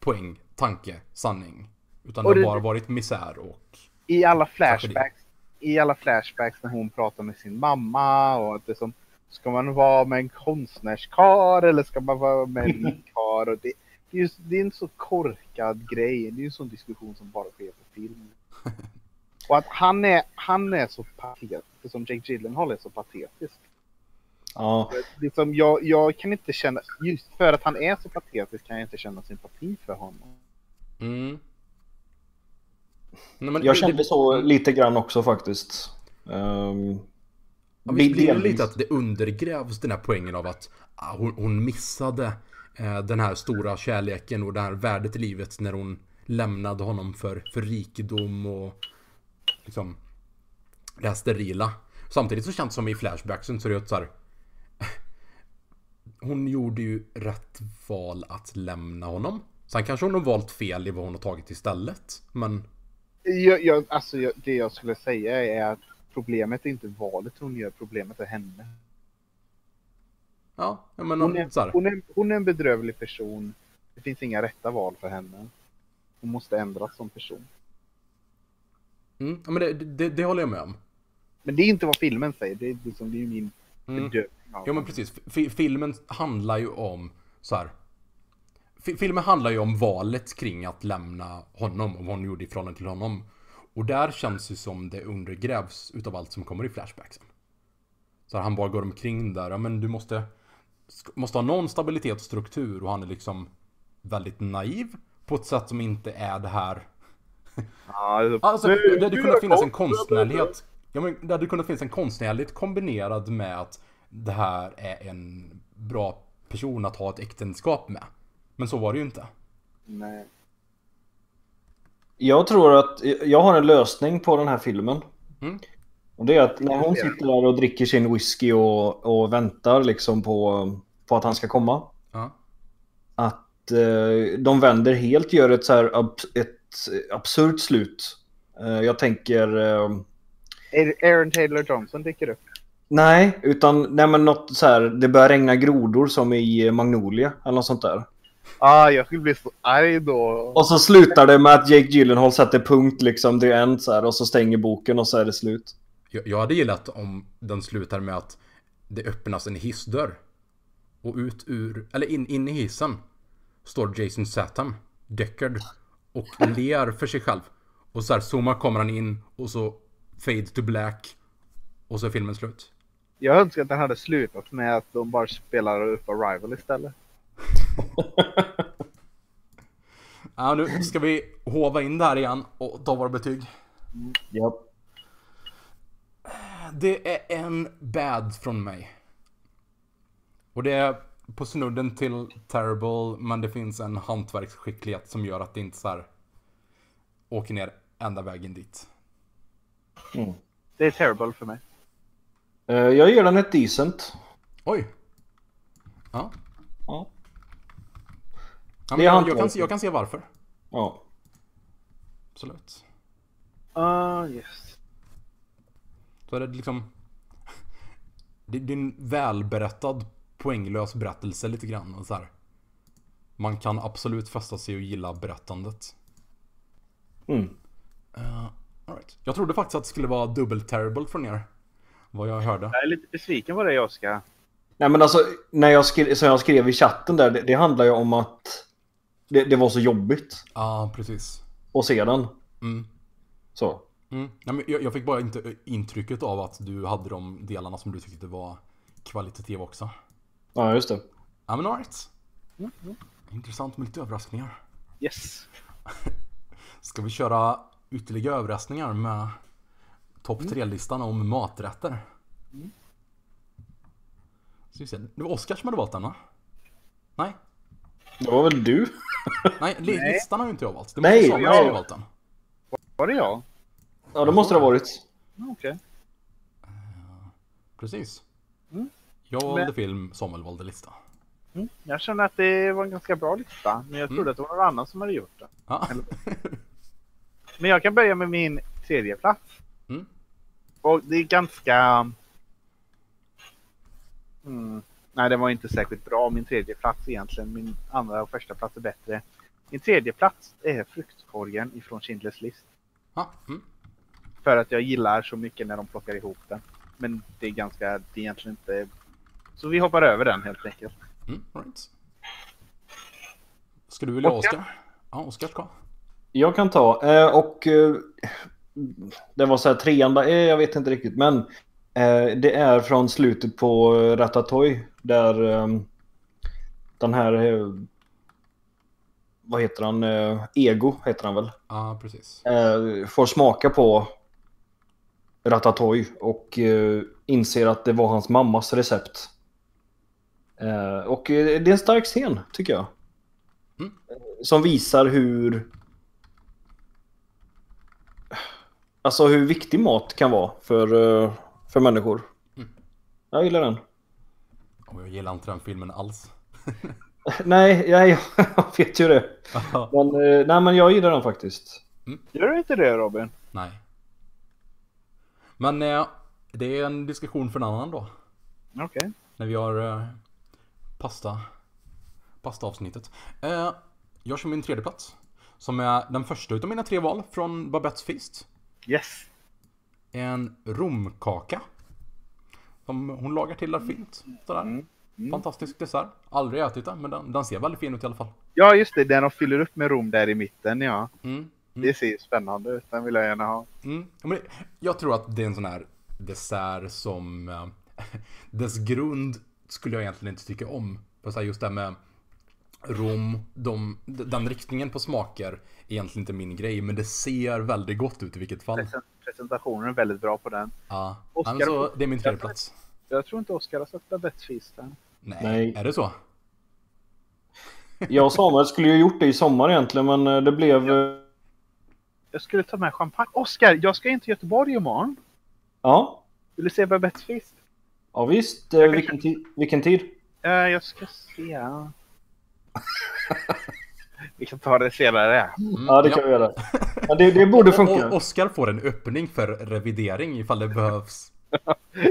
poäng, tanke, sanning. Utan Och det har bara varit misär och... i alla flashbacks, i alla flashbacks när hon pratar med sin mamma och att det som Ska man vara med en konstnärskar eller ska man vara med en likar? Och det, det, är det är en så korkad grej. Det är en sån diskussion som bara sker på film. Och att han är, han är så patetisk, som Jake Gyllenhaal är så patetisk. ja. Liksom jag, jag kan inte känna, just för att han är så patetisk kan jag inte känna sympati för honom. Mm. Nej, men Jag det- kände det- så lite grann också faktiskt. Um, Ja, visst blir det lite att det undergrävs den här poängen av att ah, hon, hon missade eh, den här stora kärleken och det här värdet i livet när hon lämnade honom för, för rikedom och liksom det här sterila. Samtidigt så känns det som i flashbacksen så är det att så här, Hon gjorde ju rätt val att lämna honom. Sen kanske hon har valt fel i vad hon har tagit istället. Men Jag, jag, alltså jag, det jag skulle säga är att problemet är inte valet hon gör, problemet är henne. ja, menar Hon är, hon, är, hon är en bedrövlig person. Det finns inga rätta val för henne. Hon måste ändras som person. Mm, ja, men det, det, det håller jag med om. Men det är inte vad filmen säger. Det är, liksom, det är min Mm. bedömning av Ja men precis. Fi- filmen handlar ju om så här. Fi- filmen handlar ju om valet kring att lämna honom och vad hon gjorde i förhållande till honom. Och där känns det som det undergrävs utav allt som kommer i flashbacksen. Så han bara går omkring där, ja men du måste Måste ha någon stabilitet och struktur och han är liksom Väldigt naiv På ett sätt som inte är det här Alltså, det hade kunnat finnas en konstnärlighet. Ja, men det hade kunnat finnas en konstnärlighet kombinerad med att det här är en bra person att ha ett äktenskap med. Men så var det ju inte. Nej. Jag tror att jag har en lösning på den här filmen. Mm. Och det är att när hon sitter där och dricker sin whisky och, och väntar liksom på, på att han ska komma. Ja. Att eh, de vänder helt, gör ett så här ab ett absurt slut. Eh, jag tänker... Eh, Aaron Taylor Johnson dyker upp. nej, utan nej men något så här, det börjar regna grodor som i Magnolia eller något sånt där. Ah, jag skulle bli så arg då. Och så slutar det med att Jake Gyllenhaal sätter punkt liksom, the end så här, och så stänger boken och så är det slut. Jag, jag hade gillat om den slutar med att det öppnas en hissdörr. Och ut ur, eller in, in i hissen står Jason Statham, Deckard, och ler för sig själv. Och så här zoomar kameran in och så fade to black. Och så är filmen slut. Jag önskar att den hade slutat med att de bara spelar upp Arrival istället. Ja, nu ska vi hova in det här igen och ta våra betyg. Ja. Det är en bad från mig. Och det är på snudden till terrible, men det finns en hantverksskicklighet som gör att det inte så här åker ner ända vägen dit. Det är terrible för mig. Eh, Jag ger den ett decent. Oj! Ja. Ja. Ja men jag, jag, kan, jag kan se varför. ja. Absolut. Ah, yes. Så är det liksom... Det, det är en välberättad, poänglös berättelse lite grann. Och så här. Man kan absolut fästa sig och gilla berättandet. Mm. Uh, all right. Jag trodde faktiskt att det skulle vara double terrible från er. Vad jag hörde. Jag är lite besviken på dig Oskar. Nej men alltså, när jag skrev, som jag skrev i chatten där, det, det handlar ju om att det, det var så jobbigt Ja, ah, precis. att se den. Mm. Så. Mm. Nej, men jag, jag fick bara inte intrycket av att du hade de delarna som du tyckte var kvalitativ också. Ja, just det. Ja men alright. Mm, mm. Intressant med lite överraskningar. Yes. Ska vi köra ytterligare överraskningar med topp 3-listan om maträtter? Mm. Vi. Det var Oskar som hade valt den va? Nej, Det var väl du? nej, li- Nej. listan har ju inte jag valt. Det Nej, måste Samuel ja. som ha valt den. Var det jag? Ja, det måste det ha varit. Okej. Precis. Mm. Jag valde Men- film, Samuel valde lista. Mm. Jag känner att det var en ganska bra lista. Men jag trodde Mm. att det var någon annan som hade gjort det. Ja. Men jag kan börja med min tredje plats. Mm. Och det är ganska... Mm. Nej, det var inte särskilt bra. Min tredje plats egentligen. Min andra och första plats är bättre. Min tredje plats är fruktkorgen ifrån Schindler's list. Ja, mm. För att jag gillar så mycket när de plockar ihop den. Men det är ganska, det är egentligen inte... Så vi hoppar över den helt enkelt. Mm, right. Ska du vilja Oskar? Oskar? Ja, Oskar ska. Jag kan ta. Eh, och eh, det var så här trean, eh, jag vet inte riktigt. Men det är från slutet på eh, Ratatouille. Där eh, den här... Eh, vad heter han? Eh, Ego heter han väl? Ja, precis. Eh, får smaka på Ratatouille och eh, inser att det var hans mammas recept. Eh, och eh, det är en stark scen, tycker jag. Mm. Eh, Som visar hur... Alltså hur viktig mat kan vara för, eh, för människor. Mm. Jag gillar den. Och jag gillar inte den filmen alls. Nej, jag, jag vet ju det. Men, eh, nej, men jag gillar den faktiskt. Gör du inte det Robin? Nej. Men eh, det är en diskussion för en annan då. Okej. När vi har eh, pasta, pastaavsnittet. Eh, jag kör min tredje plats. Som är den första utav mina tre val från Babettes Feast. Yes. En romkaka. Som hon lagar till där fint. Sådär. Mm. Mm. Fantastisk dessert. Aldrig ätit den men den, den ser väldigt fin ut i alla fall. Ja, just det. Den de fyller upp med rom där i mitten, ja. Mm. Det ser ju spännande ut. Den vill jag gärna ha. Mm. Men jag tror att det är en sån här dessert som eh, dess grund skulle jag egentligen inte tycka om. För så här, just det här med rom, de, den riktningen på smaker egentligen inte min grej, men det ser väldigt gott ut i vilket fall. Present- Presentationen är väldigt bra på den. Ja, Oscar Nej, men så får- det är min tredje plats. Jag tror inte Oskar har sett Babettes Feast än. Nej, Nej. är det så? Jag och Samuel skulle ju gjort det i sommar egentligen, men eh, det blev... eh, Jag skulle ta med champagne. Oskar, jag ska in till Göteborg imorgon. Ja, Vill du se Babettes Feast? ja visst. Eh, vilken, vilken tid? Uh, jag ska se. Vi kan ta det senare. Mm, Ja, det kan vi göra. Ja, det, det borde funka. Oskar får en öppning för revidering ifall det behövs.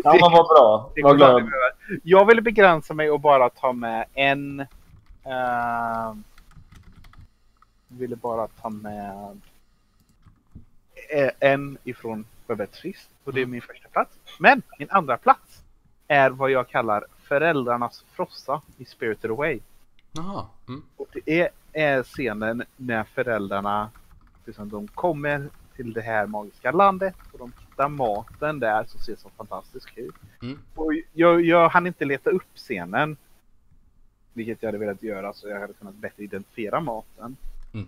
Ja, men vad bra. Aldrig glad. Jag vill begränsa mig och bara ta med en... Uh, ville bara ta med eh, en ifrån Feast. Och det är min första plats. Men min andra plats är vad jag kallar föräldrarnas frossa i Spirited Away. Jaha. Mm. Och det är, är scenen när föräldrarna liksom, de kommer till det här magiska landet och de hittar maten där som ser så fantastisk ut. Mm. Och jag, jag hann inte leta upp scenen. Vilket jag hade velat göra så jag hade kunnat bättre identifiera maten. Mm.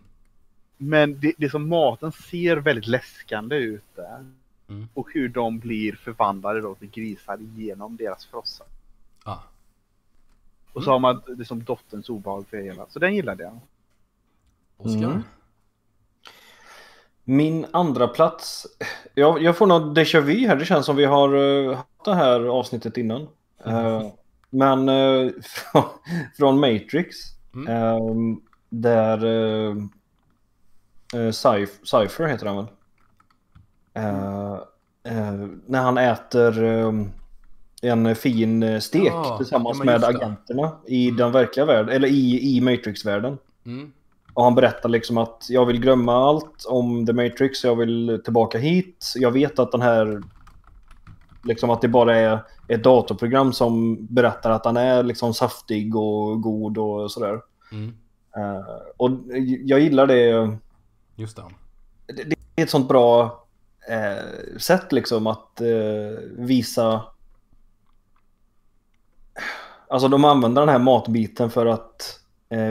Men det, det som maten ser väldigt läskande ut där. Mm. Och hur de blir förvandlade då till grisar genom deras frossa. Ah. Och så har man det som dotterns obehag för hela. Så den gillade jag. Oskar? Mm. Min andra plats. Jag, jag får något déjà vu här. Det känns som vi har uh, haft det här avsnittet innan. Eh, men eh, från, från Matrix. Mm. eh, där uh, Cypher, heter han väl? När han äter eh, en fin stek Ja, tillsammans ja, med agenterna i Mm. den verkliga världen. Eller i, i Matrix-världen. Mm. Och han berättar liksom att jag vill glömma allt om The Matrix, jag vill tillbaka hit. Jag vet att den här... Liksom att det bara är ett datorprogram som berättar att han är liksom saftig och god och sådär. Mm. Eh, och jag gillar det. Just det. Det, det är ett sånt bra eh, sätt liksom att eh, visa Alltså de använder den här matbiten för att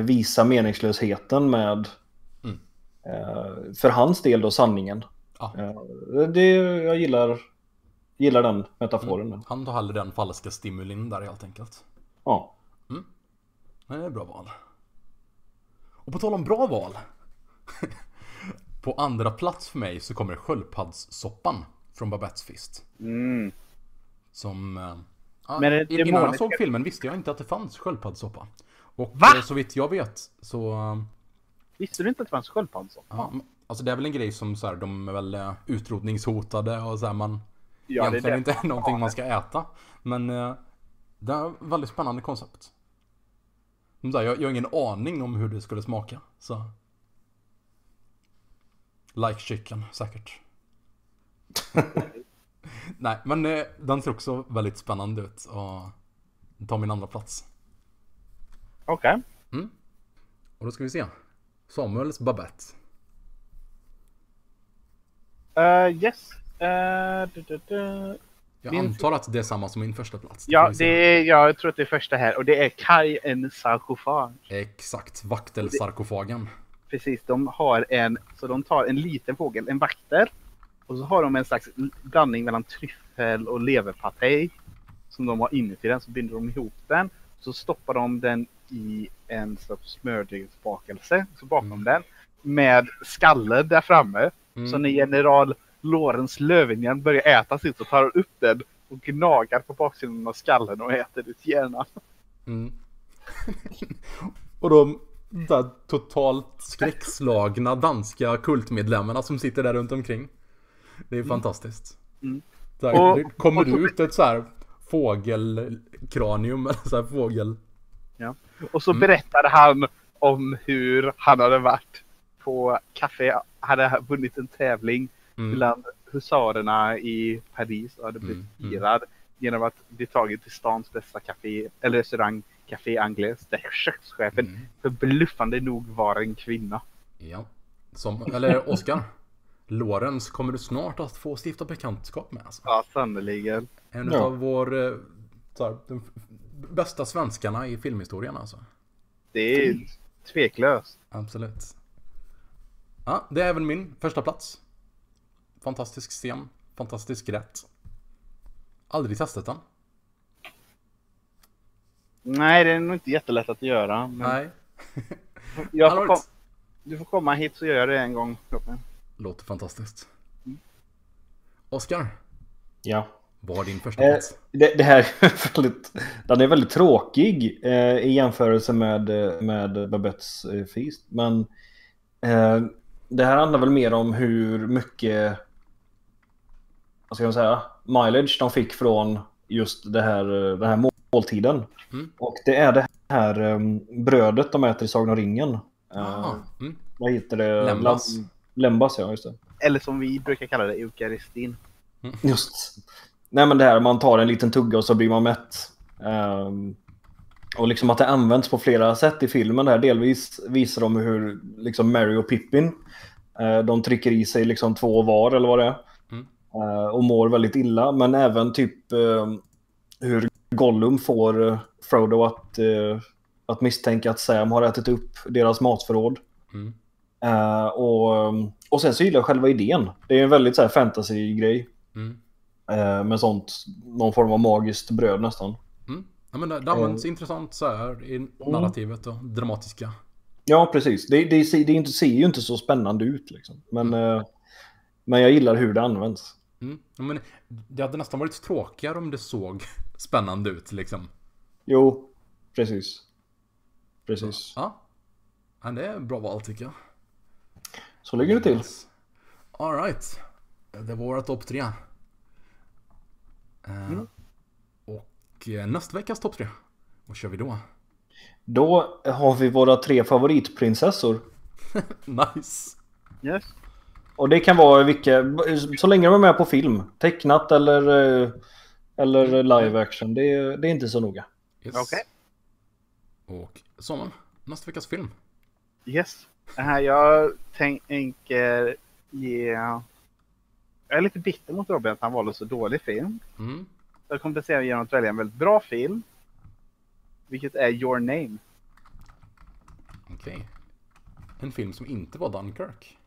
visa meningslösheten med Mm. eh, för hans del då sanningen. Ja. Eh, det, jag gillar, gillar den metaforen. Han tar hellre den falska stimulin där helt enkelt. Ja. Nej, det är bra val. Och på tal om bra val. på andra plats för mig så kommer sköldpaddssoppan från Babettes fist. Mm. Som... eh, Ja, Men det- innan jag demoniska- såg filmen visste jag inte att det fanns sköldpaddssoppa. Och Va? eh, så vitt jag vet så... eh, Visste du inte att det fanns sköldpaddssoppa? Ja, alltså det är väl en grej som så här, de är väl eh, utrotningshotade och så här, man Ja, det är egentligen det. inte är någonting man ska äta. Men eh, det är ett väldigt spännande koncept. Som sagt, jag, jag har ingen aning om hur det skulle smaka. Så. Like chicken, säkert. Nej, men eh, den ser också väldigt spännande ut. Och tar min andra plats. Okej. Och då ska vi se. Samuels Babette. Eh, yes. Eh, du, du, du. Jag Min- antar att det är samma som min första plats. Ja, det är, jag tror att det är första här och det är Kai en sarkofag. Exakt, vaktelsarkofagen. Precis, de har en, så de tar en liten fågel, en vakter. Och så har de en slags blandning mellan tryffel och leverpastej. Som de har inuti den, så binder de ihop den. Så stoppar de den i en slags smördegsbakelse, så bakom Mm. den. Med skallen där framme. Mm. Så när general Lorenz Löwenhjelm börjar äta sitt så tar han upp den och gnagar på baksidan av skallen och äter ut hjärnan. Mm. och de där totalt skräckslagna danska kultmedlemmarna som sitter där runt omkring. Det är fantastiskt. Mm. Här, Och- kommer och ut ett så här fågelkranium eller så här fågel... Och så Mm. berättade han om hur han hade varit på café, hade vunnit en tävling Mm. bland husarerna i Paris och hade blivit Mm, mm. firad genom att bli tagen till stans bästa café, eller restaurang, Café Anglais, där kökschefen Mm. förbluffande nog var en kvinna. Ja. Som, eller Oskar. Lorenz kommer du snart att få stifta bekantskap med alltså. Ja, sannerligen. En Ja. av vår... Så här, de bästa svenskarna i filmhistorien alltså. Det är tveklöst. Absolut. Ja, det är även min första plats. Fantastisk scen, fantastisk rätt. Aldrig testat den. Nej, det är nog inte jättelätt att göra. Men Nej. jag får kom, du får komma hit så gör jag det en gång. Låter fantastiskt. Oskar, ja. Vad var din första Eh, plats? det, det här är väldigt, den är väldigt tråkig eh, i jämförelse med, eh, med Babettes eh, Feast. Men eh, det här handlar väl mer om hur mycket vad ska jag säga, mileage de fick från just det här, eh, den här måltiden. Mm. Och det är det här eh, brödet de äter i Sagan om ringen. Eh, mm. vad heter det? Lembas. Lembas, ja just det. Eller som vi brukar kalla det, eukaristin. Just. Nej men det här man tar en liten tugga och så blir man mätt. Ehm, och liksom att det används på flera sätt i filmen. Där. Delvis visar de hur liksom Mary och Pippin eh, de trycker i sig liksom två var eller vad det är. Mm. Eh, och mår väldigt illa. Men även typ eh, hur Gollum får eh, Frodo att, att misstänka att Sam har ätit upp deras matförråd. Mm. Och, och sen så gillar jag själva idén. Det är en väldigt så här fantasy-grej. Mm. Eh, med sånt, någon form av magiskt bröd nästan. Mm. Ja, men det, det används intressant så här i narrativet och dramatiska. Ja, precis. Det, det, ser- det, ser ju inte så spännande ut liksom. Men, eh, men jag gillar hur det används. Mm. Ja, men det hade nästan varit tråkigare om det såg spännande ut liksom. Jo, precis. Precis. Ja. ja det är bra val tycker jag. Så ligger det till. Alright. Det var våra topp tre. Eh, Mm. Och eh, nästa veckas topp tre. Vad kör vi då? Då har vi våra tre favoritprinsessor. Nice. Yes. Och det kan vara vilka, så länge de är med på film. Tecknat eller, eh, eller live action. Det, är- det är inte så noga. Yes. Okej. Och Samuel, nästa veckas film. Yes. Det här jag tänker ge... Jag är lite bitter mot Robin att han valde så dålig film. Mm. Jag kompenserar genom att välja en väldigt bra film. Vilket är Your Name. Okej. En film som inte var Dunkirk.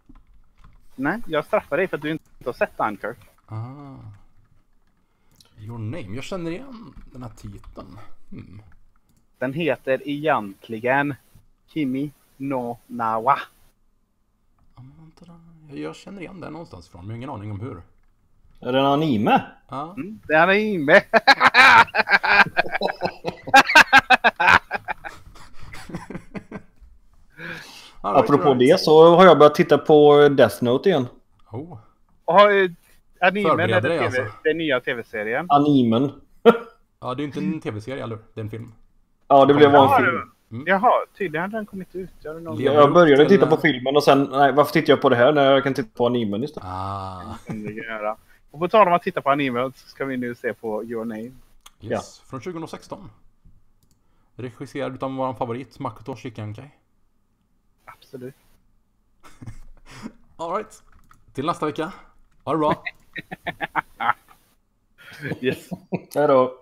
Nej, jag straffar dig för att du inte har sett Dunkirk. Ah. Your name. Jag känner igen den här titeln. Hmm. Den heter egentligen Kimi no Nawa. Jag- känner igen den någonstans ifrån, men jag har ingen aning om hur. Är det en anime? Ja. Mm, den är. All right, Apropå det så har jag börjat titta på Death Note igen. Oh. Och har, animen är det alltså. den nya tv-serien. Animen. Ja, det är inte en tv-serie, eller hur? Det är en film. Ja, det blev en det film. Mm. Jaha, tydligen hade den kommit ut. Jag, någon... Jag började titta på filmen och sen, nej varför tittar jag på det här när jag kan titta på animen istället? Ah. Och på tal om att titta på anime så ska vi nu se på Your Name. yes. Från 2016. Regisserad utav vår favorit, Makoto Shikankai. Absolut. Alright. Till nästa vecka. Ha det bra. Yes. Hej då.